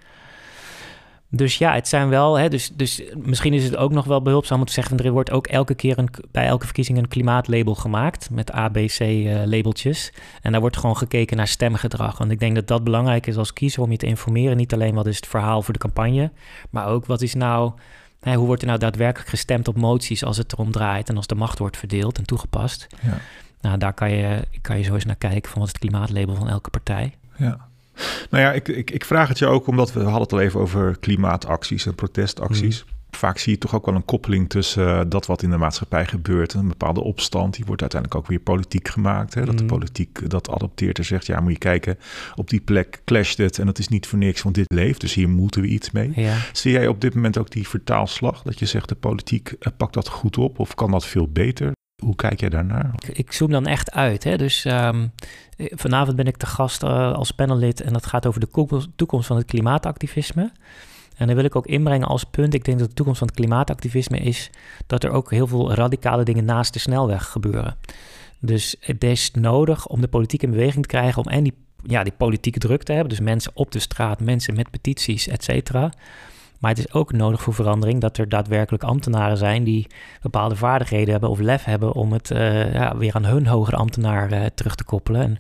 Dus ja, het zijn wel. Hè, dus, dus misschien is het ook nog wel behulpzaam om te zeggen: er wordt ook elke keer een, bij elke verkiezing een klimaatlabel gemaakt met ABC-labeltjes. Uh, en daar wordt gewoon gekeken naar stemgedrag. Want ik denk dat dat belangrijk is als kiezer om je te informeren. Niet alleen wat is het verhaal voor de campagne, maar ook wat is nou. Hè, hoe wordt er nou daadwerkelijk gestemd op moties als het erom draait en als de macht wordt verdeeld en toegepast? Ja. Nou, daar kan je, kan je zo eens naar kijken van wat is het klimaatlabel van elke partij.
Ja. Nou ja, ik, ik, ik vraag het je ook omdat we hadden het al even over klimaatacties en protestacties. Mm. Vaak zie je toch ook wel een koppeling tussen uh, dat wat in de maatschappij gebeurt. Een bepaalde opstand, die wordt uiteindelijk ook weer politiek gemaakt. Hè? Dat mm. de politiek dat adopteert en zegt, ja moet je kijken, op die plek clasht het en dat is niet voor niks, want dit leeft. Dus hier moeten we iets mee. Ja. Zie jij op dit moment ook die vertaalslag? Dat je zegt, de politiek uh, pakt dat goed op of kan dat veel beter? Hoe kijk jij daarnaar?
Ik, ik zoom dan echt uit. Hè? Dus um, vanavond ben ik te gast uh, als panellid en dat gaat over de toekomst van het klimaatactivisme. En dan wil ik ook inbrengen als punt, ik denk dat de toekomst van het klimaatactivisme is dat er ook heel veel radicale dingen naast de snelweg gebeuren. Dus het is nodig om de politiek in beweging te krijgen om en die, ja, die politieke druk te hebben. Dus mensen op de straat, mensen met petities, et cetera. Maar het is ook nodig voor verandering dat er daadwerkelijk ambtenaren zijn die bepaalde vaardigheden hebben of lef hebben om het uh, ja, weer aan hun hogere ambtenaar uh, terug te koppelen. En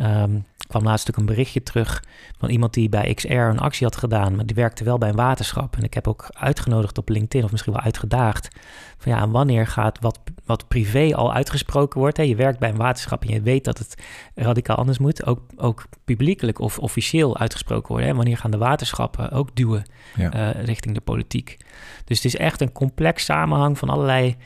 um, kwam laatst ook een berichtje terug van iemand die bij XR een actie had gedaan, maar die werkte wel bij een waterschap. En ik heb ook uitgenodigd op LinkedIn, of misschien wel uitgedaagd, van ja, wanneer gaat wat, wat privé al uitgesproken wordt. Hè? Je werkt bij een waterschap en je weet dat het radicaal anders moet, ook, ook publiekelijk of officieel uitgesproken worden. Hè? Wanneer gaan de waterschappen ook duwen ja. uh, richting de politiek? Dus het is echt een complex samenhang van allerlei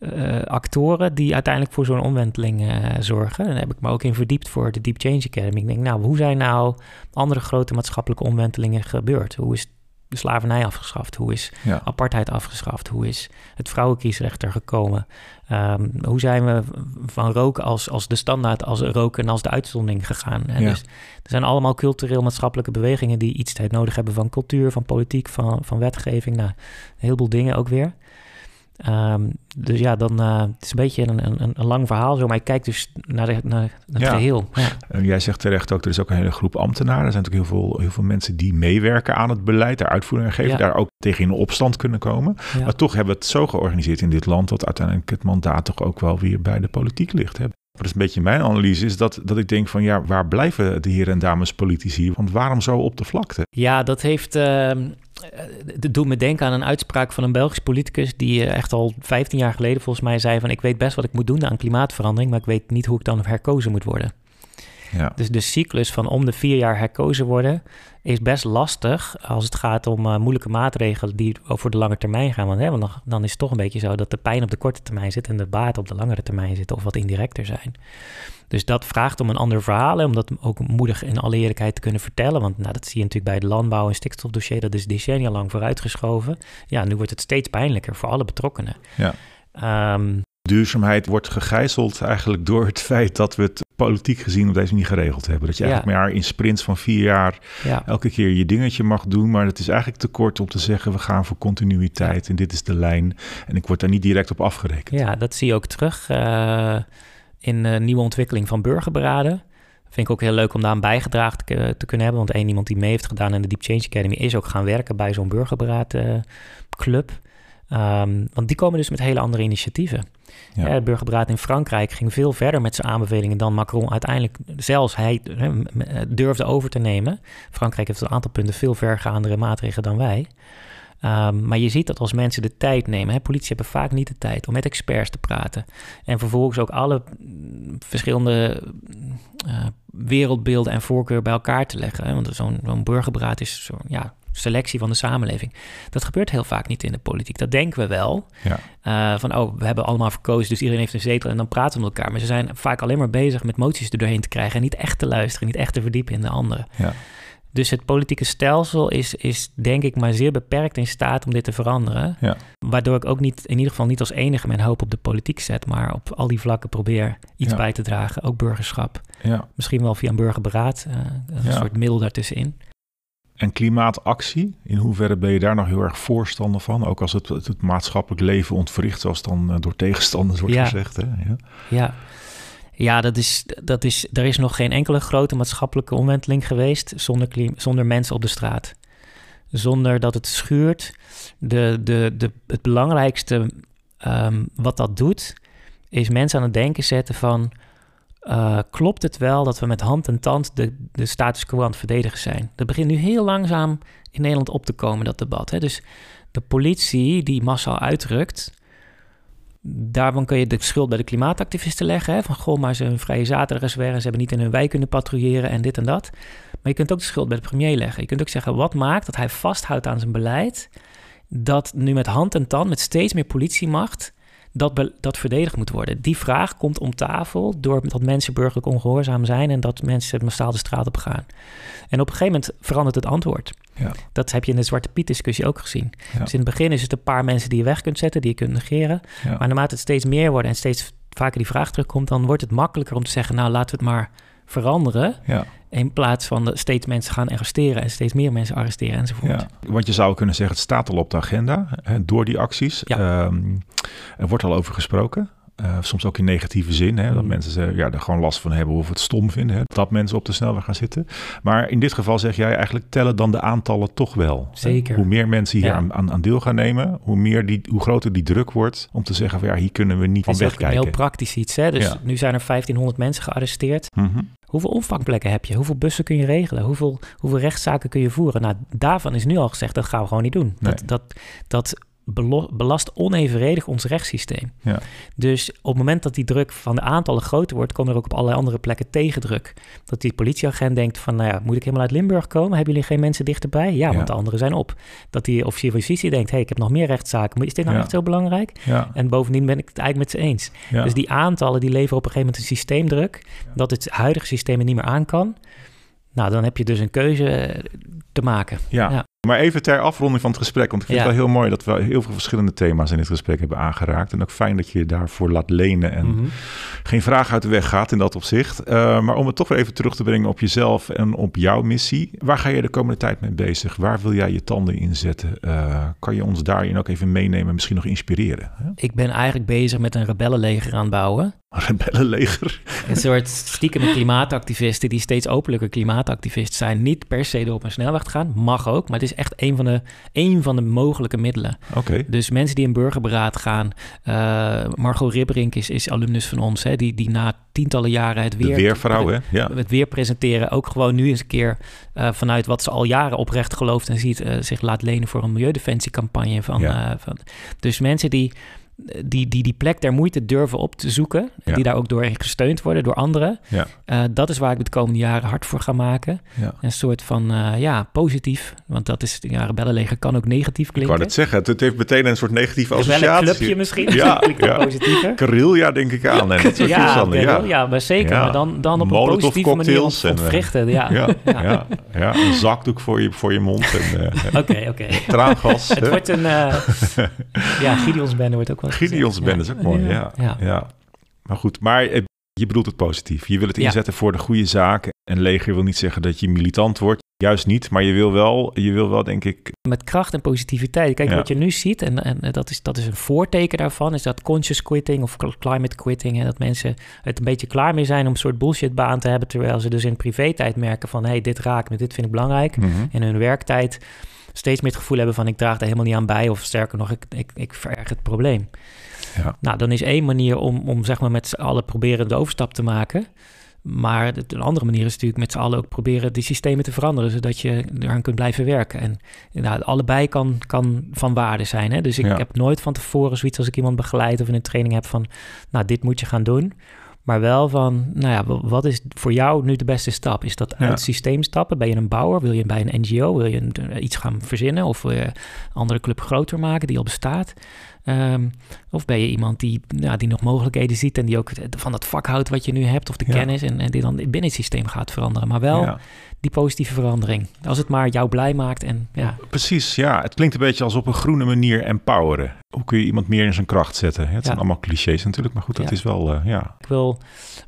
uh, actoren die uiteindelijk voor zo'n omwenteling uh, zorgen. Daar heb ik me ook in verdiept voor de Deep Change Academy. Ik denk, nou, hoe zijn nou andere grote maatschappelijke omwentelingen gebeurd? Hoe is de slavernij afgeschaft? Hoe is ja. apartheid afgeschaft? Hoe is het vrouwenkiesrecht er gekomen? Um, hoe zijn we van roken als, als de standaard, als roken en als de uitzondering gegaan? Ja. Dus er zijn allemaal cultureel-maatschappelijke bewegingen die iets tijd nodig hebben van cultuur, van politiek, van, van wetgeving. Nou, een heleboel dingen ook weer. Um, dus ja, dan uh, het is een beetje een, een, een, lang verhaal zo, maar ik kijk dus naar, de, naar, het ja. geheel. Ja.
En jij zegt terecht ook, er is ook een hele groep ambtenaren. Er zijn natuurlijk heel veel, heel veel mensen die meewerken aan het beleid, daar uitvoering aan geven, ja. daar ook tegen in opstand kunnen komen. Maar toch hebben we het zo georganiseerd in dit land dat uiteindelijk het mandaat toch ook wel weer bij de politiek ligt. Hè? Dat is een beetje mijn analyse, is dat, dat ik denk van ja, waar blijven de heren en dames politici? Want waarom zo op de vlakte?
Ja, dat heeft... Uh dat doet me denken aan een uitspraak van een Belgisch politicus die echt al 15 jaar geleden volgens mij zei van ik weet best wat ik moet doen aan klimaatverandering, maar ik weet niet hoe ik dan herkozen moet worden. Ja. Dus de cyclus van om de vier jaar herkozen worden is best lastig als het gaat om uh, moeilijke maatregelen die over de lange termijn gaan. Want, hè, want dan, dan, is het toch een beetje zo dat de pijn op de korte termijn zit en de baat op de langere termijn zit of wat indirecter zijn. Dus dat vraagt om een ander verhaal, om dat ook moedig in alle eerlijkheid te kunnen vertellen. Want nou, dat zie je natuurlijk bij het landbouw- en stikstofdossier, dat is decennia lang vooruitgeschoven. Ja, nu wordt het steeds pijnlijker voor alle betrokkenen.
Ja. Um, Duurzaamheid wordt gegijzeld eigenlijk door het feit dat we het politiek gezien op deze manier geregeld hebben. Dat je eigenlijk maar in sprints van vier jaar ja. elke keer je dingetje mag doen. Maar het is eigenlijk te kort om te zeggen we gaan voor continuïteit en dit is de lijn. En ik word daar niet direct op afgerekend.
Ja, dat zie je ook terug. Uh, in uh, nieuwe ontwikkeling van burgerberaden. Vind ik ook heel leuk om daar een bijgedragen te, te, kunnen hebben. Want één iemand die mee heeft gedaan in de Deep Change Academy is ook gaan werken bij zo'n burgerberaadclub. Um, want die komen dus met hele andere initiatieven. Ja. het burgerberaad in Frankrijk ging veel verder met zijn aanbevelingen dan Macron uiteindelijk zelfs hij durfde over te nemen. Frankrijk heeft een aantal punten veel vergaandere maatregelen dan wij. Um, maar je ziet dat als mensen de tijd nemen, hè, politie hebben vaak niet de tijd om met experts te praten. En vervolgens ook alle mm, verschillende wereldbeelden en voorkeuren bij elkaar te leggen. Hè, want zo'n zo'n burgerberaad is zo'n ja, selectie van de samenleving. Dat gebeurt heel vaak niet in de politiek. Dat denken we wel. Ja. Uh, van, oh, we hebben allemaal verkozen, dus iedereen heeft een zetel en dan praten we met elkaar. Maar ze zijn vaak alleen maar bezig met moties er doorheen te krijgen en niet echt te luisteren, niet echt te verdiepen in de anderen. Ja. Dus het politieke stelsel is, is denk ik maar zeer beperkt in staat om dit te veranderen. Ja. Waardoor ik ook niet, in ieder geval niet als enige mijn hoop op de politiek zet, maar op al die vlakken probeer iets bij te dragen. Ook burgerschap. Ja. Misschien wel via een burgerberaad, uh, een soort middel daartussenin.
En klimaatactie, in hoeverre ben je daar nog heel erg voorstander van? Ook als het, het, maatschappelijk leven ontwricht, zoals dan eh, door tegenstanders wordt gezegd. Hè?
Ja. ja. Ja, dat is, dat is, er is nog geen enkele grote maatschappelijke omwenteling geweest zonder, zonder mensen op de straat. Zonder dat het schuurt. De, de, de, het belangrijkste um, wat dat doet, is mensen aan het denken zetten van... Uh, klopt het wel dat we met hand en tand de, de status quo aan het verdedigen zijn? Dat begint nu heel langzaam in Nederland op te komen, dat debat. Hè? Dus de politie die massaal uitrukt, Daarvan kun je de schuld bij de klimaatactivisten leggen. Hè? Van goh, maar ze een vrije zaterdag en ze hebben niet in hun wijk kunnen patrouilleren en dit en dat. Maar je kunt ook de schuld bij de premier leggen. Je kunt ook zeggen, wat maakt dat hij vasthoudt aan zijn beleid... dat nu met hand en tand, met steeds meer politiemacht... Dat, dat verdedigd moet worden. Die vraag komt om tafel doordat mensen burgerlijk ongehoorzaam zijn... en dat mensen massaal de straat op gaan. En op een gegeven moment verandert het antwoord. Ja. Dat heb je in de Zwarte Piet discussie ook gezien. Dus in het begin is het een paar mensen die je weg kunt zetten, die je kunt negeren. Maar naarmate het steeds meer wordt en steeds vaker die vraag terugkomt, dan wordt het makkelijker om te zeggen, nou laten we het maar veranderen. Ja. In plaats van de steeds mensen gaan arresteren en steeds meer mensen arresteren enzovoort. Ja,
want je zou kunnen zeggen, het staat al op de agenda hè, door die acties. Ja. Um, er wordt al over gesproken. Uh, soms ook in negatieve zin. Hè, dat mm. mensen ze, ja, er gewoon last van hebben of het stom vinden. Hè, dat mensen op de snelweg gaan zitten. Maar in dit geval zeg jij eigenlijk tellen dan de aantallen toch wel.
Zeker.
Hoe meer mensen hier aan, aan, deel gaan nemen, hoe, meer die, hoe groter die druk wordt om te zeggen van ja, hier kunnen we niet van wegkijken.
Het is heel praktisch iets. Hè? Dus nu zijn er 1500 mensen gearresteerd. Mm Hoeveel opvangplekken heb je? Hoeveel bussen kun je regelen? Hoeveel, hoeveel rechtszaken kun je voeren? Nou, daarvan is nu al gezegd, dat gaan we gewoon niet doen. Dat, dat, dat belast onevenredig ons rechtssysteem. Ja. Dus op het moment dat die druk van de aantallen groter wordt, komt er ook op allerlei andere plekken tegendruk. Dat die politieagent denkt van, nou ja, moet ik helemaal uit Limburg komen? Hebben jullie geen mensen dichterbij? Ja, want de anderen zijn op. Dat die officier van justitie denkt, hey, ik heb nog meer rechtszaken. Maar is dit nou echt zo belangrijk? En bovendien ben ik het eigenlijk met ze eens. Dus die aantallen die leveren op een gegeven moment een systeemdruk, dat het huidige systeem er niet meer aan kan. Nou, dan heb je dus een keuze te maken.
Ja. Maar even ter afronding van het gesprek, want ik vind het wel heel mooi dat we heel veel verschillende thema's in dit gesprek hebben aangeraakt. En ook fijn dat je je daarvoor laat lenen en mhm. geen vraag uit de weg gaat in dat opzicht. Uh, maar om het toch weer even terug te brengen op jezelf en op jouw missie. Waar ga je de komende tijd mee bezig? Waar wil jij je tanden inzetten? Uh, kan je ons daarin ook even meenemen, misschien nog inspireren? Hè?
Ik ben eigenlijk bezig met een rebellenleger aan het bouwen.
Een rebellenleger?
Een soort stiekem klimaatactivisten die steeds openlijker klimaatactivist zijn. Niet per se door op een snelweg te gaan, mag ook, maar het is is echt een van de, een van de mogelijke middelen.
Oké.
Dus mensen die in burgerberaad gaan. Uh, Margot Ribberink is, is alumnus van ons, hè, die, die na tientallen jaren het weer...
De weervrouw, hè?
Ja. Het weer presenteren. Ook gewoon nu eens een keer uh, vanuit wat ze al jaren oprecht gelooft en ziet... Uh, zich laat lenen voor een milieudefensiecampagne. Van, ja. van, dus mensen die die, die die plek der moeite durven op te zoeken. En die daar ook door gesteund worden door anderen. Ja. Uh, dat is waar ik de komende jaren hard voor ga maken. Ja. Een soort van, uh, ja, positief. Want dat is, ja, rebellenleger kan ook negatief klinken.
Ik wou het zeggen, het, heeft meteen een soort negatieve associatie.
Een clubje misschien, ja, ja. positiever.
ja denk ik aan. En dat soort
ja, ja. ja, maar zeker. Maar dan, dan op een positieve manier ontwrichten.
En, ja. Ja, ja. Ja, een zakdoek voor je, voor je mond.
Oké, oké. Uh, okay,
Traangas.
het wordt een, ja, Gideons Bende wordt ook wel
Gideons band is ook mooi, ja. ja. ja. Maar goed, maar eh, je bedoelt het positief. Je wil het inzetten voor de goede zaak. En leger wil niet zeggen dat je militant wordt. Juist niet, maar je wil wel, je wil wel denk ik...
Met kracht en positiviteit. Kijk, wat je nu ziet, en, en dat, is, dat is een voorteken daarvan... is dat conscious quitting of climate quitting... en dat mensen het een beetje klaar mee zijn om een soort bullshitbaan te hebben... terwijl ze dus in privé-tijd merken van... hé, hey, dit raakt me, dit vind ik belangrijk. Mm In hun werktijd steeds meer het gevoel hebben van ik draag daar helemaal niet aan bij. Of sterker nog, ik, ik, ik vererg het probleem. Ja. Nou, dan is één manier om, om zeg maar met z'n allen proberen de overstap te maken. Maar een andere manier is natuurlijk met z'n allen ook proberen die systemen te veranderen, zodat je eraan kunt blijven werken. En nou, allebei kan, kan van waarde zijn. Hè? Dus ik heb nooit van tevoren zoiets als ik iemand begeleid of in een training heb van, nou, dit moet je gaan doen. Maar wel van, nou ja, wat is voor jou nu de beste stap? Is dat uit het systeem stappen? Ben je een bouwer? Wil je bij een NGO? Wil je eh, iets gaan verzinnen? Of wil je een andere club groter maken die al bestaat? Ehm, of ben je iemand die, ja, die nog mogelijkheden ziet en die ook van dat vak houdt wat je nu hebt of de kennis en, en die dan binnen het systeem gaat veranderen. Maar wel die positieve verandering. Als het maar jou blij maakt en ja.
Precies, ja. Het klinkt een beetje als op een groene manier empoweren. Hoe kun je iemand meer in zijn kracht zetten? Het zijn allemaal clichés natuurlijk, maar goed, dat is wel, uh, ja.
Ik wil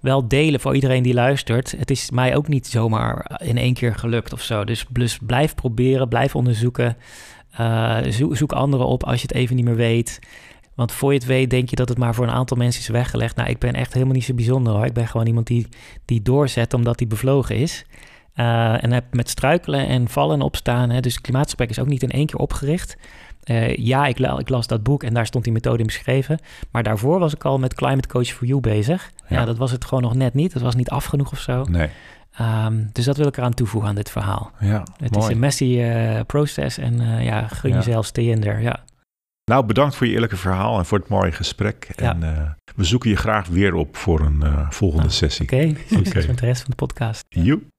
wel delen voor iedereen die luistert. Het is mij ook niet zomaar in één keer gelukt of zo. Dus, dus blijf proberen, blijf onderzoeken. Uh, zoek, zoek anderen op als je het even niet meer weet. Want voor je het weet, denk je dat het maar voor een aantal mensen is weggelegd. Nou, ik ben echt helemaal niet zo bijzonder hoor. Ik ben gewoon iemand die, die doorzet omdat hij bevlogen is. Uh, en heb met struikelen en vallen en opstaan. Hè, dus klimaatgesprek is ook niet in één keer opgericht. Uh, ja, ik, ik, las dat boek en daar stond die methode in beschreven. Maar daarvoor was ik al met Climate Coach for You bezig. Ja. ja dat was het gewoon nog net niet. Dat was niet af genoeg of zo.
Nee.
Um, dus dat wil ik eraan toevoegen aan dit verhaal. Ja, het is een messy uh, proces en uh, ja, gun ja. jezelf stay in there. Ja.
Nou, bedankt voor je eerlijke verhaal en voor het mooie gesprek. En ja. uh, we zoeken je graag weer op voor een volgende ah, sessie.
Oké, okay. okay. met de rest van de podcast.
Joep.